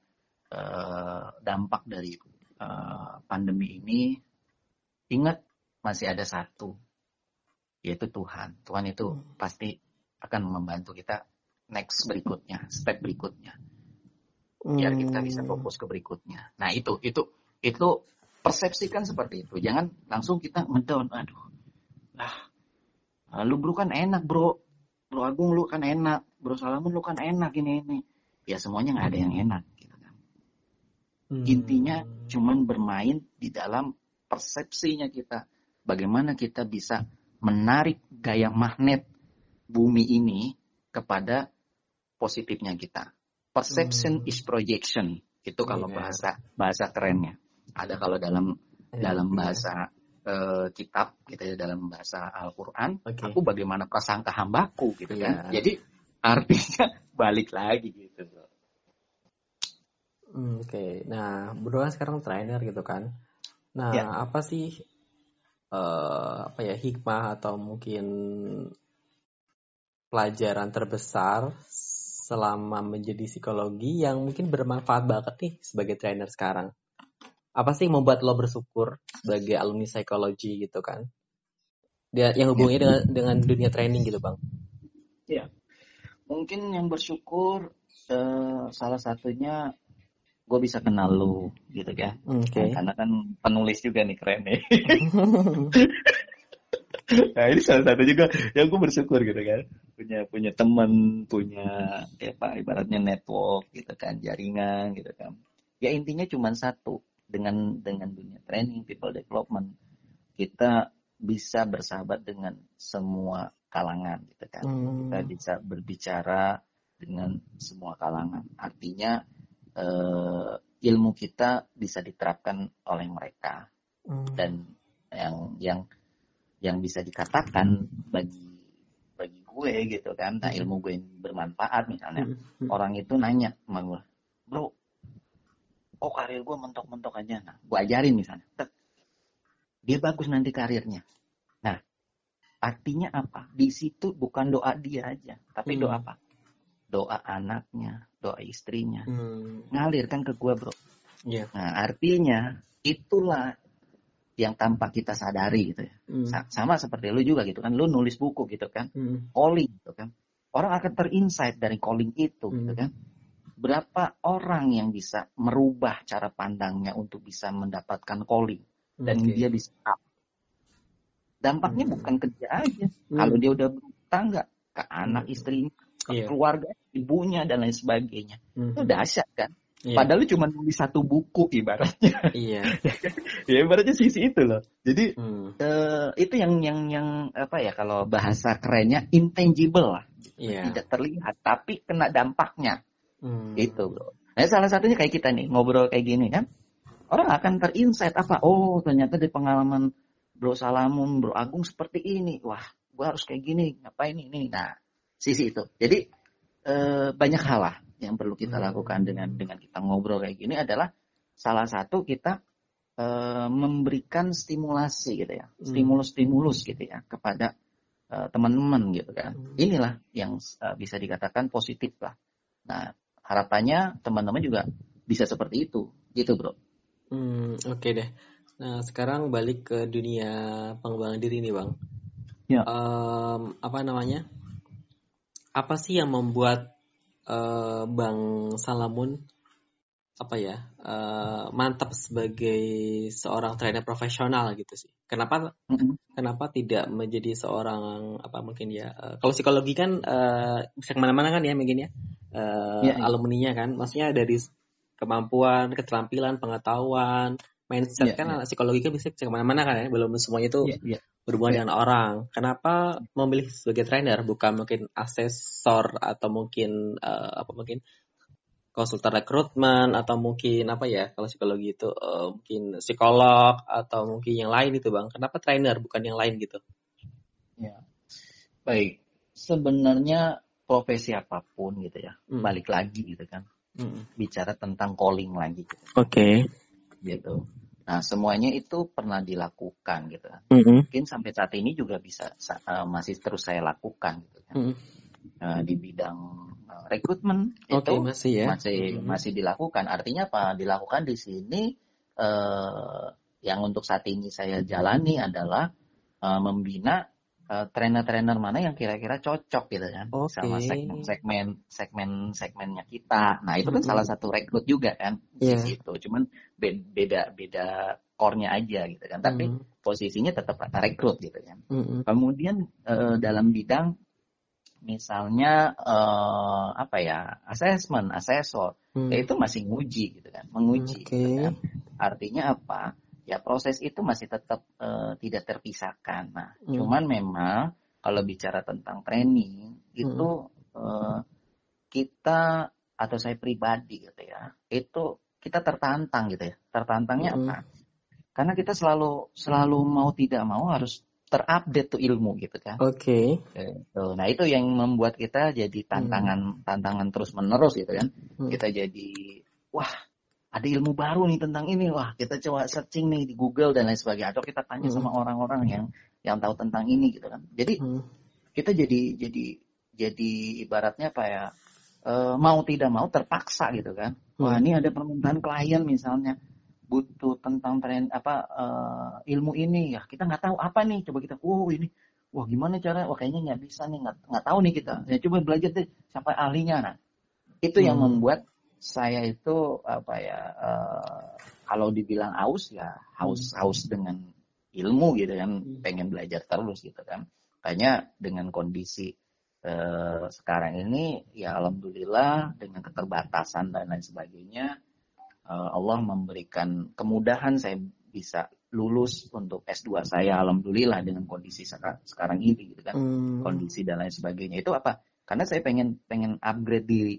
uh, dampak dari uh, pandemi ini ingat masih ada satu yaitu Tuhan. Tuhan itu hmm. pasti akan membantu kita next berikutnya step berikutnya. Biar kita bisa hmm. fokus ke berikutnya. Nah itu itu itu persepsikan seperti itu. Jangan langsung kita mendown aduh lah Ah, lu bro kan enak bro. Bro Agung lu kan enak. Bro Salamun lu kan enak ini ini. Ya semuanya nggak ada yang enak gitu kan. Hmm. intinya cuman bermain di dalam persepsinya kita bagaimana kita bisa menarik gaya magnet bumi ini kepada positifnya kita perception hmm. is projection itu kalau yeah. bahasa bahasa kerennya ada kalau dalam yeah. dalam bahasa uh, kitab gitu ya dalam bahasa Al-Qur'an, okay. aku bagaimana prasangka hambaku gitu yeah. kan. Iya. Jadi artinya balik lagi gitu. Hmm, oke, okay. nah berdua sekarang trainer gitu kan. Nah yeah. apa sih uh, apa ya hikmah atau mungkin pelajaran terbesar selama menjadi psikologi yang mungkin bermanfaat banget nih sebagai trainer sekarang? apa sih yang membuat lo bersyukur sebagai alumni psikologi gitu kan? Dia yang hubungi ya. dengan dengan dunia training gitu bang? Iya, mungkin yang bersyukur uh, salah satunya gue bisa kenal lo gitu kan? Okay. Nah, karena kan penulis juga nih keren nih. nah ini salah satu juga yang gue bersyukur gitu kan punya punya teman punya ya pak ibaratnya network gitu kan jaringan gitu kan ya intinya cuma satu dengan dengan dunia training people development kita bisa bersahabat dengan semua kalangan gitu kan hmm. kita bisa berbicara dengan semua kalangan artinya eh, ilmu kita bisa diterapkan oleh mereka hmm. dan yang yang yang bisa dikatakan bagi bagi gue gitu kan nah hmm. ilmu gue yang bermanfaat misalnya hmm. orang itu nanya sama gue bro oh karir gue mentok-mentok aja nah gue ajarin misalnya dia bagus nanti karirnya nah artinya apa di situ bukan doa dia aja tapi hmm. doa apa doa anaknya doa istrinya hmm. ngalir kan ke gue bro yeah. nah artinya itulah yang tanpa kita sadari gitu ya hmm. sama seperti lu juga gitu kan lu nulis buku gitu kan hmm. calling gitu kan orang akan terinsight dari calling itu gitu hmm. gitu kan berapa orang yang bisa merubah cara pandangnya untuk bisa mendapatkan calling dan okay. dia bisa up. Dampaknya hmm. bukan kerja aja. Hmm. Kalau dia udah bertangga ke anak hmm. istrinya, yeah. keluarga, ibunya dan lain sebagainya. Hmm. Itu dahsyat kan? Yeah. Padahal cuma nulis satu buku ibaratnya. Iya. ya ibaratnya sisi itu loh. Jadi hmm. uh, itu yang yang yang apa ya kalau bahasa kerennya intangible lah. Yeah. Tidak terlihat tapi kena dampaknya. Hmm. Itu bro. Nah salah satunya kayak kita nih ngobrol kayak gini kan. Orang akan terinsight apa? Oh ternyata di pengalaman Bro Salamun, Bro Agung seperti ini. Wah, gua harus kayak gini. Ngapain ini? Nah, sisi itu. Jadi uh, banyak hal lah yang perlu kita hmm. lakukan dengan dengan kita ngobrol kayak gini adalah salah satu kita e, memberikan stimulasi gitu ya, hmm. stimulus-stimulus gitu ya kepada e, teman-teman gitu kan. Hmm. Inilah yang e, bisa dikatakan positif lah. Nah, harapannya teman-teman juga bisa seperti itu, gitu bro. Hmm, oke okay deh. Nah, sekarang balik ke dunia pengembangan diri nih bang. Ya. Um, apa namanya? Apa sih yang membuat uh, Bang Salamun apa ya uh, mantap sebagai seorang trainer profesional gitu sih. Kenapa mm-hmm. kenapa tidak menjadi seorang apa mungkin ya uh, kalau psikologi kan uh, bisa ke mana-mana kan ya mungkin ya uh, yeah, yeah. alumninya kan, maksudnya dari kemampuan, keterampilan, pengetahuan, mindset yeah, kan yeah. psikologi kan bisa, bisa ke mana-mana kan ya, belum semuanya itu yeah, yeah berhubungan dengan orang. Kenapa memilih sebagai trainer bukan mungkin asesor atau mungkin uh, apa mungkin konsultan rekrutmen atau mungkin apa ya kalau psikologi itu uh, mungkin psikolog atau mungkin yang lain itu bang. Kenapa trainer bukan yang lain gitu? Ya, baik. Sebenarnya profesi apa pun gitu ya, hmm. balik lagi gitu kan, hmm. bicara tentang calling lagi. Gitu. Oke. Okay. Gitu Nah, semuanya itu pernah dilakukan gitu. Mm-hmm. Mungkin sampai saat ini juga bisa uh, masih terus saya lakukan gitu kan. Mm-hmm. Uh, di bidang uh, rekrutmen okay, itu masih ya. masih mm-hmm. masih dilakukan. Artinya apa? Dilakukan di sini uh, yang untuk saat ini saya jalani adalah uh, membina uh, trainer-trainer mana yang kira-kira cocok gitu kan okay. sama segmen-segmen segmen-segmennya kita. Nah, itu kan mm -hmm. salah satu rekrut juga kan yeah. itu. Cuman beda beda core-nya aja gitu kan. Tapi mm -hmm. posisinya tetap rekrut gitu kan. Mm -hmm. Kemudian uh, dalam bidang misalnya uh, apa ya assessment, asesor, hmm. ya itu masih nguji gitu kan, menguji. Okay. Gitu kan. Artinya apa? Ya proses itu masih tetap uh, tidak terpisahkan. Nah, hmm. cuman memang kalau bicara tentang training itu uh, kita atau saya pribadi gitu ya, itu kita tertantang gitu ya. Tertantangnya hmm. apa? Karena kita selalu selalu mau tidak mau harus terupdate tuh ilmu gitu kan. Oke. Okay. Nah itu yang membuat kita jadi tantangan hmm. tantangan terus menerus gitu kan. Hmm. Kita jadi wah ada ilmu baru nih tentang ini. Wah kita coba searching nih di Google dan lain sebagainya. Atau kita tanya hmm. sama orang-orang yang yang tahu tentang ini gitu kan. Jadi hmm. kita jadi jadi jadi ibaratnya apa ya? E, mau tidak mau terpaksa gitu kan. Hmm. wah ini ada permintaan klien misalnya. Butuh tentang tren apa e, ilmu ini. Ya kita nggak tahu apa nih. Coba kita oh ini. Wah gimana cara? Wah kayaknya nggak bisa nih. Nggak nggak tahu nih kita. Ya coba belajar deh sampai ahlinya. Nah itu hmm. yang membuat saya itu apa ya uh, kalau dibilang haus ya haus hmm. haus dengan ilmu gitu kan hmm. pengen belajar terus gitu kan Kayaknya dengan kondisi uh, sekarang ini ya alhamdulillah dengan keterbatasan dan lain sebagainya uh, Allah memberikan kemudahan saya bisa lulus untuk S2 saya alhamdulillah dengan kondisi sekarang, sekarang ini gitu kan hmm. kondisi dan lain sebagainya itu apa karena saya pengen pengen upgrade diri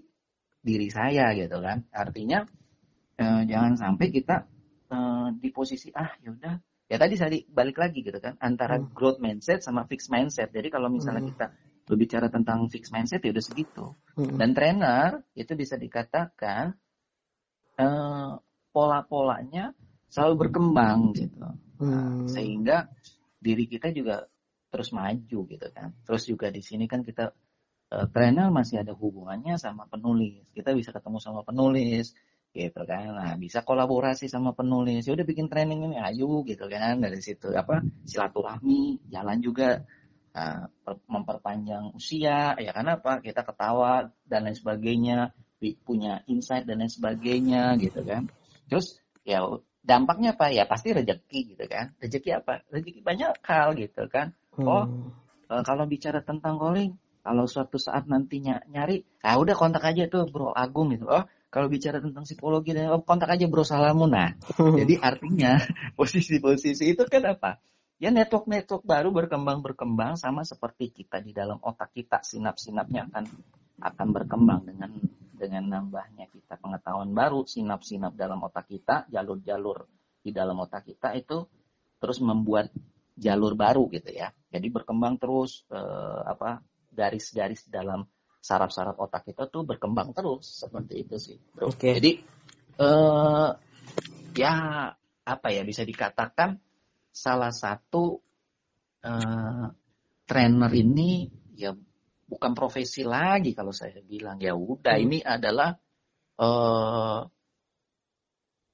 diri saya gitu kan. Artinya eh, jangan sampai kita eh, di posisi ah yaudah ya tadi saya balik lagi gitu kan antara hmm. growth mindset sama fixed mindset. Jadi kalau misalnya hmm. kita berbicara tentang fixed mindset ya udah segitu. Hmm. Dan trainer itu bisa dikatakan eh, pola-polanya selalu berkembang gitu. Hmm. Nah, sehingga diri kita juga terus maju gitu kan. Terus juga di sini kan kita trainer masih ada hubungannya sama penulis. Kita bisa ketemu sama penulis gitu kan. Nah, bisa kolaborasi sama penulis. Ya udah bikin training ini ayo gitu kan dari situ apa silaturahmi, jalan juga uh, memperpanjang usia ya karena apa? Kita ketawa dan lain sebagainya, punya insight dan lain sebagainya gitu kan. Terus ya dampaknya apa? Ya pasti rezeki gitu kan. Rezeki apa? Rezeki banyak hal gitu kan. Oh, hmm. uh, kalau bicara tentang calling kalau suatu saat nantinya nyari, ah udah kontak aja tuh Bro Agung gitu. Oh, kalau bicara tentang psikologi dan kontak aja bro salamu nah jadi artinya posisi-posisi itu kan apa? Ya network-network baru berkembang berkembang sama seperti kita di dalam otak kita sinap-sinapnya akan akan berkembang dengan dengan nambahnya kita pengetahuan baru sinap-sinap dalam otak kita jalur-jalur di dalam otak kita itu terus membuat jalur baru gitu ya. Jadi berkembang terus eh, apa garis-garis dalam saraf-saraf otak kita tuh berkembang terus seperti itu sih bro. Okay. Jadi uh, ya apa ya bisa dikatakan salah satu uh, trainer ini ya bukan profesi lagi kalau saya bilang ya udah hmm. ini adalah uh,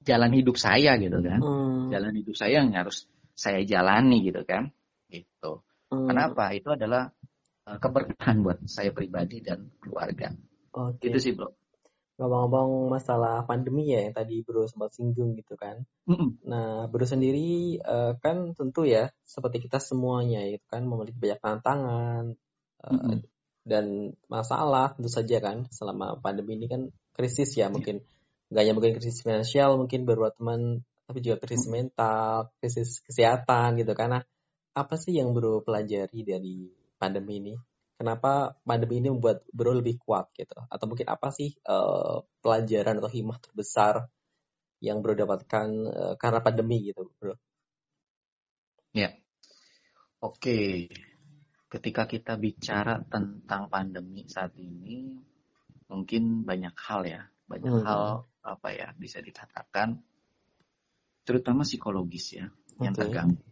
jalan hidup saya gitu kan hmm. jalan hidup saya yang harus saya jalani gitu kan gitu hmm. kenapa itu adalah keberkahan buat saya pribadi dan keluarga. Oke. Itu sih bro. Ngomong-ngomong masalah pandemi ya yang tadi bro sempat singgung gitu kan. Mm -mm. Nah bro sendiri uh, kan tentu ya seperti kita semuanya itu kan memiliki banyak tantangan uh, mm -mm. dan masalah tentu saja kan selama pandemi ini kan krisis ya mungkin nggak hanya mungkin krisis finansial mungkin buat teman tapi juga krisis mental, krisis kesehatan gitu karena apa sih yang bro pelajari dari pandemi ini? Kenapa pandemi ini membuat bro lebih kuat gitu? Atau mungkin apa sih uh, pelajaran atau hikmah terbesar yang bro dapatkan uh, karena pandemi gitu, bro? Ya, oke. Okay. Ketika kita bicara tentang pandemi saat ini, mungkin banyak hal ya, banyak hmm. hal apa ya bisa dikatakan, terutama psikologis ya, okay. yang terganggu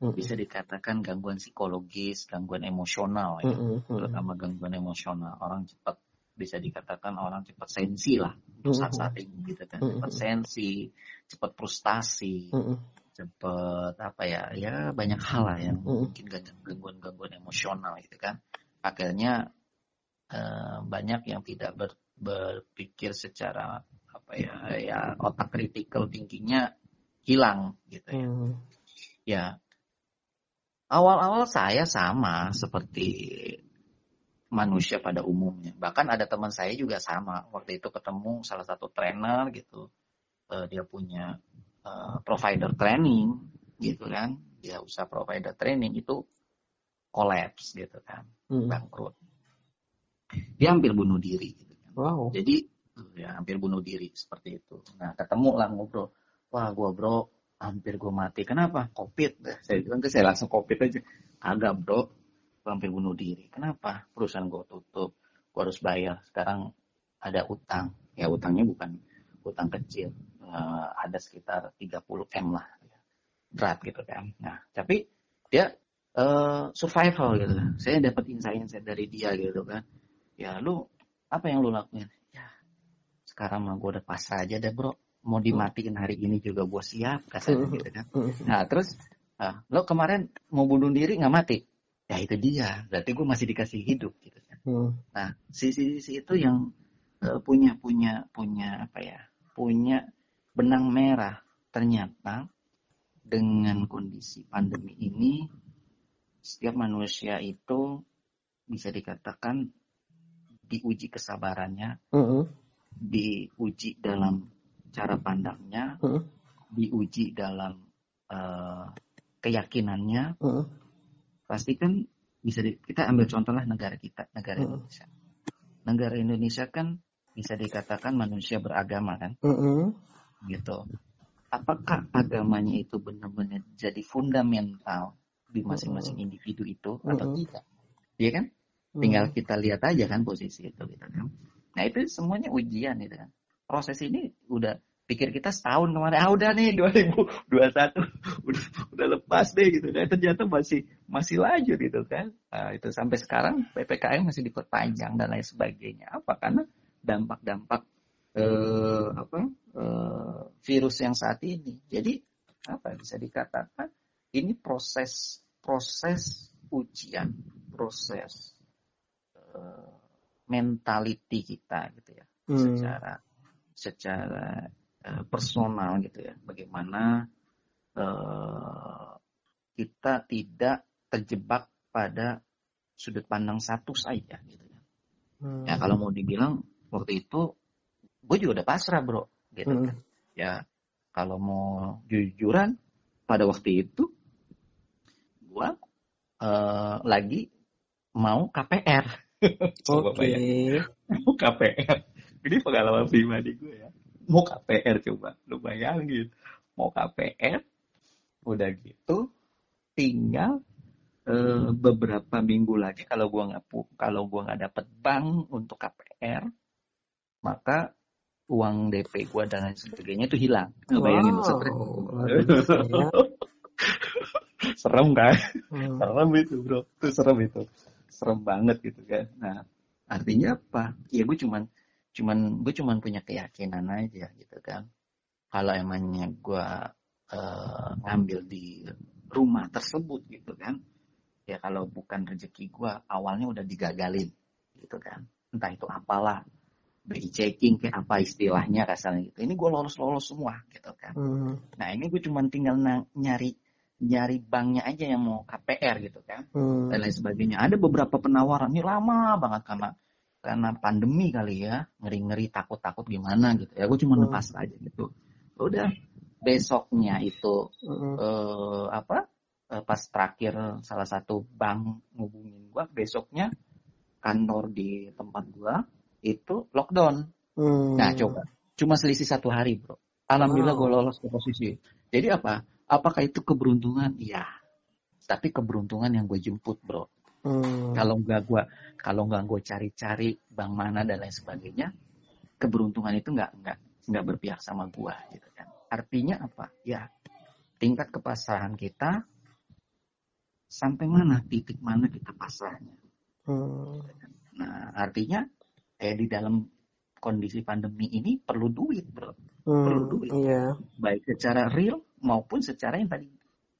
hmm. bisa dikatakan gangguan psikologis, gangguan emosional ya, hmm. terutama gangguan emosional. Orang cepat bisa dikatakan orang cepat sensi lah untuk saat-saat ini gitu kan, cepat sensi, cepat frustasi, cepat apa ya, ya banyak hal lah yang mungkin gangguan-gangguan emosional gitu kan. Akhirnya eh, banyak yang tidak ber, berpikir secara apa ya, ya otak kritikal tingginya hilang gitu ya. Mm. Ya, Awal-awal saya sama seperti manusia pada umumnya. Bahkan ada teman saya juga sama. Waktu itu ketemu salah satu trainer gitu. Uh, dia punya uh, provider training gitu kan. Dia usaha provider training itu kolaps gitu kan. Hmm. Bangkrut. Dia hampir bunuh diri gitu kan. Wow. Jadi ya hampir bunuh diri seperti itu. Nah ketemu lah ngobrol. Wah gua bro hampir gue mati. Kenapa? Covid. Saya bilang ke saya langsung covid aja. Agak bro, hampir bunuh diri. Kenapa? Perusahaan gue tutup. Gue harus bayar. Sekarang ada utang. Ya utangnya bukan utang kecil. Uh, ada sekitar 30 M lah. Berat gitu kan. Nah, tapi dia uh, survival gitu. Saya dapat insight-insight dari dia gitu kan. Ya lu, apa yang lu lakuin? Ya, sekarang mah gue udah pasrah aja deh bro mau hmm. dimatiin hari ini juga gue siap hmm. gitu kan hmm. nah terus nah, lo kemarin mau bunuh diri nggak mati ya itu dia berarti gue masih dikasih hidup gitu kan nah sisi-sisi itu yang uh, punya punya punya apa ya punya benang merah ternyata dengan kondisi pandemi ini setiap manusia itu bisa dikatakan diuji kesabarannya, uh -uh. diuji dalam cara pandangnya, uh. diuji dalam uh, keyakinannya, uh. pasti kan bisa di, kita ambil contoh lah negara kita, negara uh. Indonesia. Negara Indonesia kan bisa dikatakan manusia beragama kan, uh. gitu. Apakah agamanya itu benar-benar jadi fundamental di masing-masing individu itu atau tidak? Iya kan? Tinggal kita lihat aja kan posisi itu gitu kan. Nah itu semuanya ujian gitu kan proses ini udah pikir kita setahun kemarin ah udah nih 2021 udah udah lepas deh gitu. Kan ternyata masih masih lanjut gitu kan. Nah, itu sampai sekarang ppkm masih diperpanjang dan lain sebagainya. Apa? Karena dampak-dampak eh, apa eh, virus yang saat ini. Jadi apa bisa dikatakan ini proses proses ujian proses eh, mentality kita gitu ya hmm. secara secara uh, personal gitu ya bagaimana uh, kita tidak terjebak pada sudut pandang satu saja gitu ya. Hmm. Ya kalau mau dibilang waktu itu gue juga udah pasrah bro gitu hmm. kan ya kalau mau jujuran pada waktu itu gue uh, lagi mau KPR coba okay. mau KPR ini pengalaman pribadi gue ya mau KPR coba lu bayangin mau KPR udah gitu tinggal uh, beberapa minggu lagi kalau gua nggak kalau gua nggak dapet bank untuk KPR maka uang DP gua dan lain sebagainya itu hilang. Wow. Bayangin serem kan? Hmm. serem itu bro, itu serem itu, serem banget gitu kan. Nah artinya apa? Ya gue cuman cuman gue cuman punya keyakinan aja gitu kan. Kalau emangnya gue uh, ngambil di rumah tersebut gitu kan, ya kalau bukan rezeki gue awalnya udah digagalin gitu kan. Entah itu apalah BI checking kayak apa istilahnya kasarnya gitu. Ini gue lolos lolos semua gitu kan. Hmm. Nah ini gue cuma tinggal nyari nyari banknya aja yang mau KPR gitu kan hmm. dan lain sebagainya. Ada beberapa penawaran ini lama banget karena karena pandemi kali ya ngeri ngeri takut takut gimana gitu ya. Gue cuma hmm. lepas aja gitu. Udah besoknya itu hmm. eh, apa eh, pas terakhir salah satu bank ngubungin gue besoknya kantor di tempat gue itu lockdown. Hmm. Nah coba, cuma selisih satu hari bro. Alhamdulillah wow. gue lolos ke posisi. Jadi apa? Apakah itu keberuntungan? Iya. Tapi keberuntungan yang gue jemput bro. Hmm. Kalau nggak gue, kalau nggak gue cari-cari bank mana dan lain sebagainya, keberuntungan itu nggak nggak nggak berpihak sama gue gitu kan. Artinya apa? Ya tingkat kepasrahan kita sampai mana titik mana kita pasrahnya. Hmm. Nah artinya eh di dalam kondisi pandemi ini perlu duit bro hmm, perlu duit iya. baik secara real maupun secara yang tadi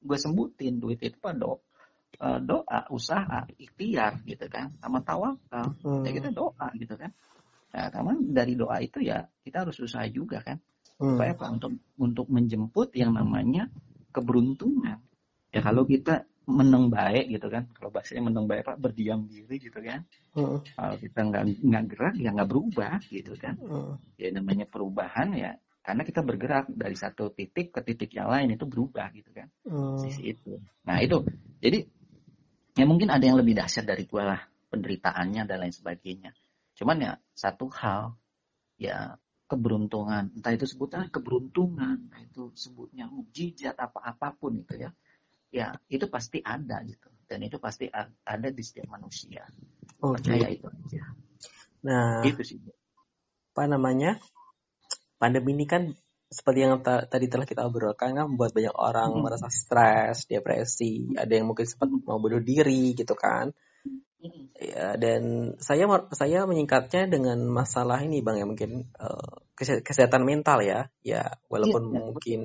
gue sebutin duit itu apa do uh, doa usaha ikhtiar gitu kan. Sama tawakal. Hmm. ya kita doa gitu kan. Nah karena dari doa itu ya kita harus usaha juga kan. Hmm. supaya apa? Untuk untuk menjemput yang namanya keberuntungan. Ya kalau kita menang baik gitu kan. Kalau bahasanya menang baik pak berdiam diri gitu kan. Uh. kalau kita nggak nggak gerak ya nggak berubah gitu kan. Uh. ya namanya perubahan ya karena kita bergerak dari satu titik ke titik yang lain itu berubah gitu kan. Uh. sisi itu. Nah itu. Jadi ya mungkin ada yang lebih dahsyat dari gua lah penderitaannya dan lain sebagainya. Cuman ya satu hal ya keberuntungan. Entah itu sebutnya keberuntungan entah itu sebutnya mujizat apa apa pun itu ya. Ya itu pasti ada gitu. Dan itu pasti ada di setiap manusia. Okay. percaya itu aja. Nah itu sih apa namanya? Pandemi ini kan seperti yang tadi telah kita obrolkan kan membuat banyak orang hmm. merasa stres depresi ada yang mungkin sempat mau bunuh diri gitu kan hmm. ya dan saya saya menyingkatnya dengan masalah ini bang ya mungkin uh, kesehatan mental ya ya walaupun ya, mungkin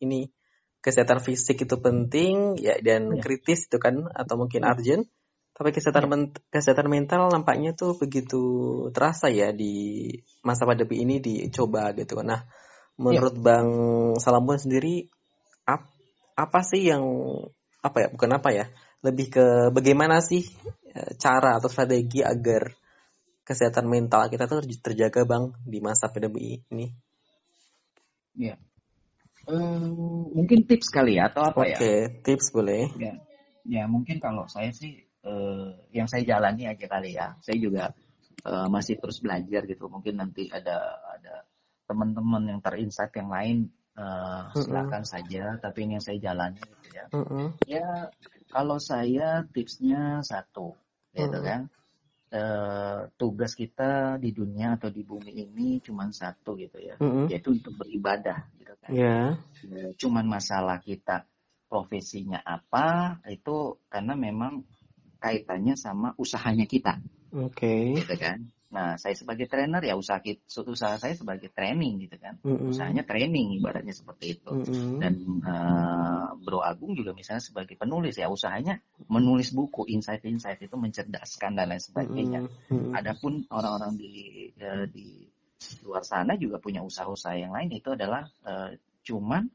ini kesehatan fisik itu penting ya dan ya. kritis itu kan atau mungkin ya. urgent tapi kesehatan ya. men kesehatan mental nampaknya tuh begitu terasa ya di masa pandemi ini dicoba gitu nah menurut ya. bang Salambun sendiri ap apa sih yang apa ya bukan apa ya lebih ke bagaimana sih e, cara atau strategi agar kesehatan mental kita tuh terjaga bang di masa pandemi ini ya Hmm, mungkin tips kali ya atau apa okay, ya? Oke, tips boleh. Ya, ya mungkin kalau saya sih uh, yang saya jalani aja kali ya. Saya juga uh, masih terus belajar gitu. Mungkin nanti ada ada teman-teman yang terinsight yang lain uh, silakan mm -hmm. saja. Tapi ini yang saya jalani gitu ya. Mm -hmm. Ya kalau saya tipsnya satu, gitu mm -hmm. kan uh, tugas kita di dunia atau di bumi ini cuma satu gitu ya, mm -hmm. yaitu untuk beribadah gitu kan. Yeah. Ya, cuman masalah kita profesinya apa itu karena memang kaitannya sama usahanya kita. Oke. Okay. Gitu kan. Nah, saya sebagai trainer ya usaha usaha saya sebagai training gitu kan. Mm-hmm. Usahanya training ibaratnya seperti itu. Mm-hmm. Dan uh, Bro Agung juga misalnya sebagai penulis ya usahanya menulis buku insight-insight itu mencerdaskan dan lain sebagainya. Mm-hmm. Adapun orang-orang di uh, di luar sana juga punya usaha-usaha yang lain itu adalah uh, cuman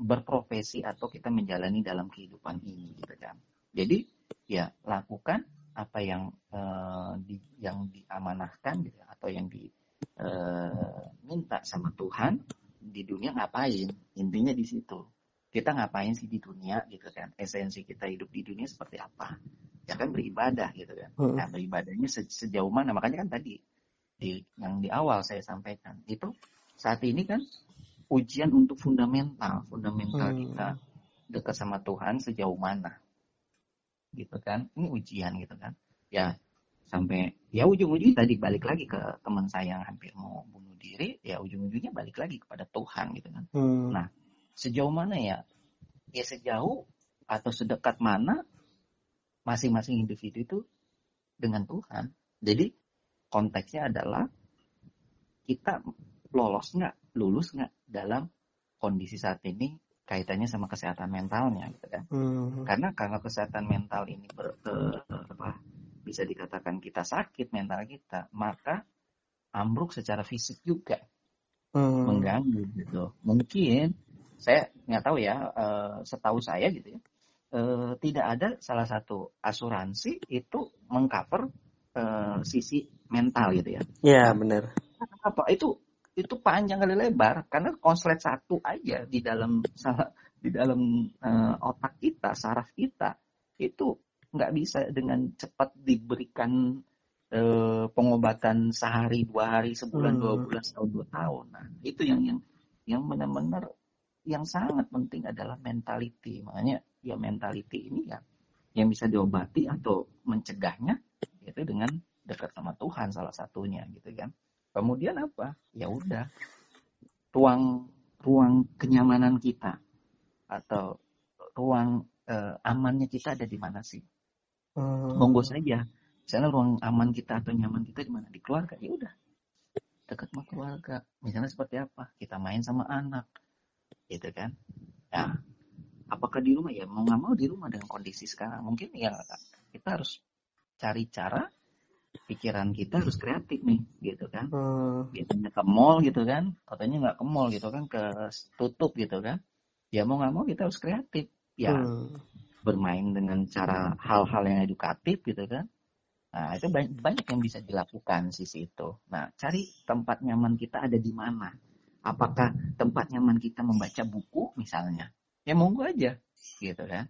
berprofesi atau kita menjalani dalam kehidupan ini gitu kan. Jadi ya lakukan apa yang uh, di, yang diamanahkan gitu, atau yang di uh, minta sama Tuhan di dunia ngapain? Intinya di situ. Kita ngapain sih di dunia gitu kan? Esensi kita hidup di dunia seperti apa? Ya kan beribadah gitu kan? Hmm. nah beribadahnya se sejauh mana? Makanya kan tadi di yang di awal saya sampaikan itu saat ini kan ujian untuk fundamental. Fundamental hmm. kita dekat sama Tuhan sejauh mana gitu kan. Ini ujian gitu kan. Ya sampai ya ujung-ujungnya tadi balik lagi ke teman saya yang hampir mau bunuh diri ya ujung-ujungnya balik lagi kepada Tuhan gitu kan. Hmm. nah sejauh mana ya? Ya sejauh atau sedekat mana masing-masing individu itu dengan Tuhan. Jadi konteksnya adalah kita lolos nggak lulus nggak dalam kondisi saat ini kaitannya sama kesehatan mentalnya gitu kan hmm. karena kalau kesehatan mental ini ber, ke, apa bisa dikatakan kita sakit mental kita, maka ambruk secara fisik juga hmm. mengganggu gitu. Mungkin saya nggak tahu ya, uh, setahu saya gitu ya, uh, tidak ada salah satu asuransi itu mengcover uh, sisi mental gitu ya. Iya benar. Apa itu itu panjang kali lebar karena konslet satu aja di dalam di dalam uh, otak kita, saraf kita itu nggak bisa dengan cepat diberikan eh, pengobatan sehari dua hari sebulan hmm. dua bulan setahun dua tahun. Nah itu yang yang yang benar-benar yang sangat penting adalah mentality. Makanya ya mentality ini ya yang bisa diobati atau mencegahnya itu dengan dekat sama Tuhan salah satunya gitu kan kemudian apa ya udah ruang ruang kenyamanan kita atau ruang uh, amannya kita ada di mana sih Hmm. Monggo saja. Misalnya ruang aman kita atau nyaman kita di mana? Di keluarga. Ya udah. Dekat sama keluarga. Misalnya seperti apa? Kita main sama anak. Gitu kan. Ya. Apakah di rumah? Ya mau nggak mau di rumah dengan kondisi sekarang. Mungkin ya kita harus cari cara pikiran kita harus kreatif nih gitu kan hmm. biasanya ke mall gitu kan katanya nggak ke mall gitu kan ke tutup gitu kan ya mau nggak mau kita harus kreatif ya hmm bermain dengan cara hal-hal yang edukatif gitu kan. Nah, itu banyak, banyak yang bisa dilakukan sisi itu. Nah, cari tempat nyaman kita ada di mana. Apakah tempat nyaman kita membaca buku misalnya? Ya monggo aja, gitu kan.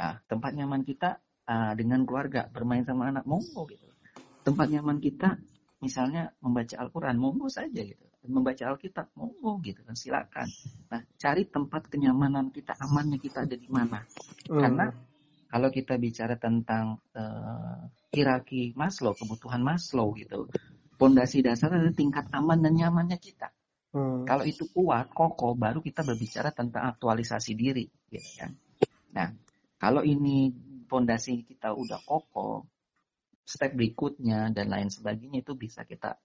Nah, tempat nyaman kita uh, dengan keluarga, bermain sama anak, monggo gitu. Tempat nyaman kita misalnya membaca Al-Quran, monggo saja gitu. Membaca Alkitab, monggo gitu kan, silakan. Nah, cari tempat kenyamanan kita, amannya kita ada di mana. Hmm. Karena kalau kita bicara tentang uh, hierarki Maslow, kebutuhan Maslow gitu, pondasi dasar adalah tingkat aman dan nyamannya kita. Hmm. Kalau itu kuat, kokoh, baru kita berbicara tentang aktualisasi diri, gitu kan. Nah, kalau ini pondasi kita udah kokoh, step berikutnya dan lain sebagainya itu bisa kita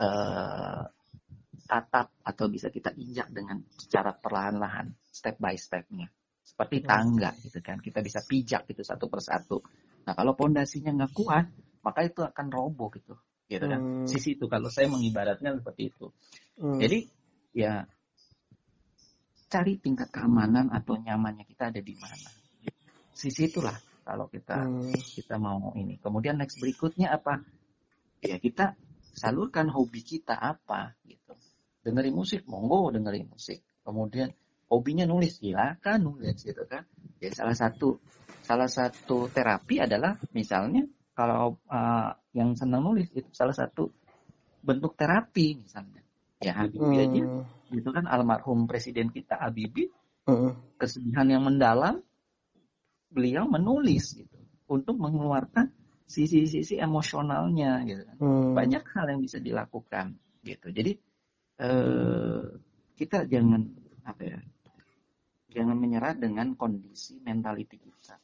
uh, tatap atau bisa kita injak dengan secara perlahan-lahan step by stepnya. Seperti tangga gitu kan kita bisa pijak gitu satu persatu. Nah kalau pondasinya nggak kuat maka itu akan roboh gitu gitu kan. Hmm. sisi itu kalau saya mengibaratnya seperti itu. Hmm. jadi ya cari tingkat keamanan atau nyamannya kita ada di mana. Sisi itulah kalau kita hmm. kita mau ini. Kemudian next berikutnya apa? Ya kita salurkan hobi kita apa gitu. Dengerin musik, monggo dengerin musik. Kemudian hobinya nulis, silakan nulis gitu kan. Ya salah satu salah satu terapi adalah misalnya kalau uh, yang senang nulis itu salah satu bentuk terapi misalnya. Ya Habibie hmm. aja itu kan almarhum presiden kita Habibie hmm. kesedihan yang mendalam beliau menulis gitu untuk mengeluarkan sisi-sisi emosionalnya gitu kan. Hmm. Banyak hal yang bisa dilakukan gitu. Jadi eh, kita jangan apa ya? Jangan menyerah dengan kondisi mentality kita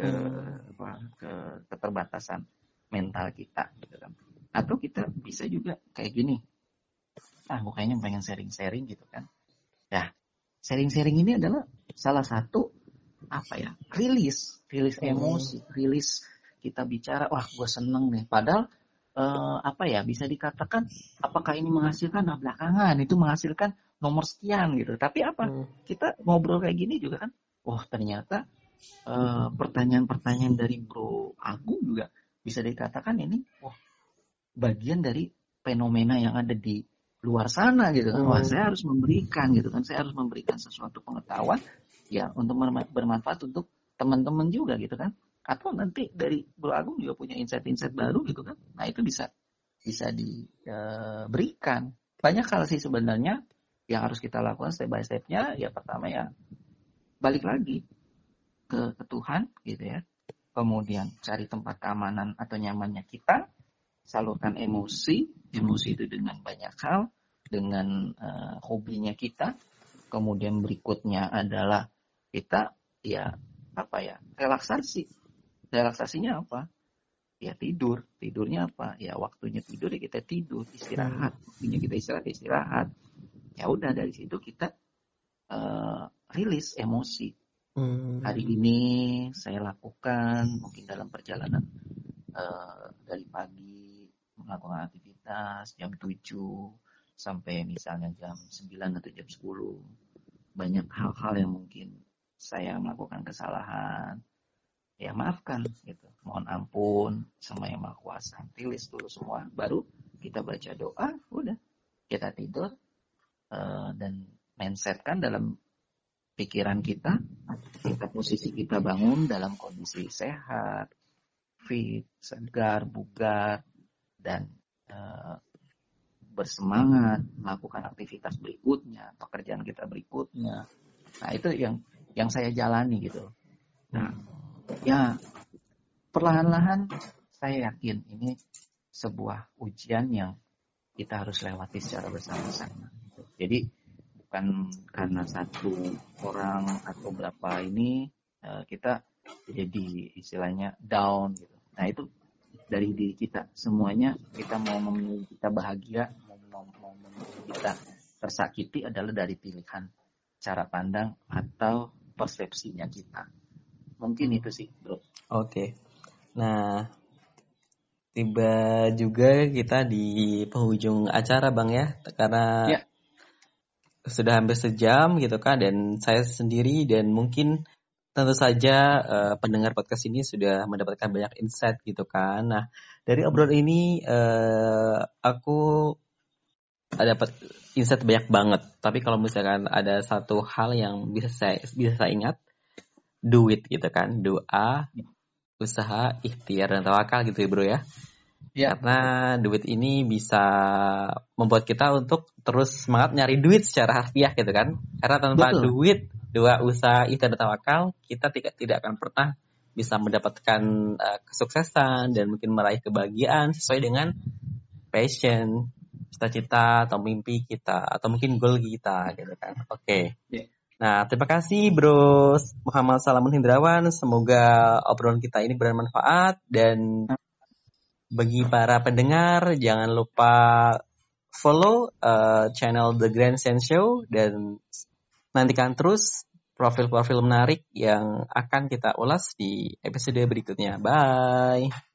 ke hmm. apa ke keterbatasan mental kita gitu kan. Atau kita bisa juga kayak gini. Ah, gue kayaknya pengen sharing-sharing gitu kan. Ya, sharing-sharing ini adalah salah satu apa ya rilis rilis hmm. emosi rilis kita bicara wah gue seneng nih padahal uh, apa ya bisa dikatakan apakah ini menghasilkan nah belakangan itu menghasilkan nomor sekian gitu tapi apa hmm. kita ngobrol kayak gini juga kan wah ternyata eh, pertanyaan-pertanyaan dari Bro Agung juga bisa dikatakan ini wah bagian dari fenomena yang ada di luar sana gitu kan. Wah, hmm. saya harus memberikan gitu kan. Saya harus memberikan sesuatu pengetahuan ya untuk bermanfaat untuk teman-teman juga gitu kan. Atau nanti dari Bro Agung juga punya insight-insight baru gitu kan. Nah, itu bisa bisa diberikan. E, Banyak hal sih sebenarnya yang harus kita lakukan step by stepnya. Ya pertama ya balik lagi ke, ke Tuhan gitu ya. Kemudian cari tempat keamanan atau nyamannya kita salurkan emosi, emosi itu dengan banyak hal, dengan uh, hobinya kita. Kemudian berikutnya adalah kita ya apa ya relaksasi. Relaksasinya apa? Ya tidur. Tidurnya apa? Ya waktunya tidur ya kita tidur, istirahat. Waktunya kita istirahat, istirahat. Ya udah dari situ kita uh, rilis emosi. Hmm. Hari ini saya lakukan mungkin dalam perjalanan uh, dari pagi melakukan aktivitas jam 7 sampai misalnya jam 9 atau jam 10. Banyak hal-hal yang mungkin saya melakukan kesalahan. Ya maafkan gitu. Mohon ampun sama yang maha kuasa. Tulis dulu semua. Baru kita baca doa. Udah. Kita tidur. Uh, dan mindsetkan dalam pikiran kita. Kita posisi kita bangun dalam kondisi sehat. Fit, segar, bugar, dan uh, bersemangat melakukan aktivitas berikutnya, pekerjaan kita berikutnya. Nah itu yang yang saya jalani gitu. Nah ya perlahan-lahan saya yakin ini sebuah ujian yang kita harus lewati secara bersama-sama. Jadi bukan karena satu orang atau berapa ini uh, kita jadi istilahnya down gitu. Nah itu dari diri kita semuanya kita mau memilih kita bahagia mau, mau, mau memilih kita tersakiti adalah dari pilihan cara pandang atau persepsinya kita mungkin itu sih bro oke okay. nah tiba juga kita di penghujung acara bang ya karena ya. sudah hampir sejam gitu kan dan saya sendiri dan mungkin tentu saja uh, pendengar podcast ini sudah mendapatkan banyak insight gitu kan. Nah, dari obrolan ini uh, aku dapat insight banyak banget. Tapi kalau misalkan ada satu hal yang bisa saya bisa saya ingat, duit gitu kan, doa, usaha, ikhtiar dan tawakal gitu ya, Bro ya. Ya. Karena duit ini bisa membuat kita untuk terus semangat nyari duit secara harfiah gitu kan. Karena tanpa Betul. duit dua usaha ikhtiar dan tawakal, kita tidak tidak akan pernah bisa mendapatkan uh, kesuksesan dan mungkin meraih kebahagiaan sesuai dengan passion, cita-cita atau mimpi kita atau mungkin goal kita gitu kan. Oke. Okay. Ya. Yeah. Nah, terima kasih Bro Muhammad Salamun Hindrawan. Semoga obrolan kita ini bermanfaat dan bagi para pendengar jangan lupa follow uh, channel The Grand Sense Show dan Nantikan terus profil-profil menarik yang akan kita ulas di episode berikutnya. Bye.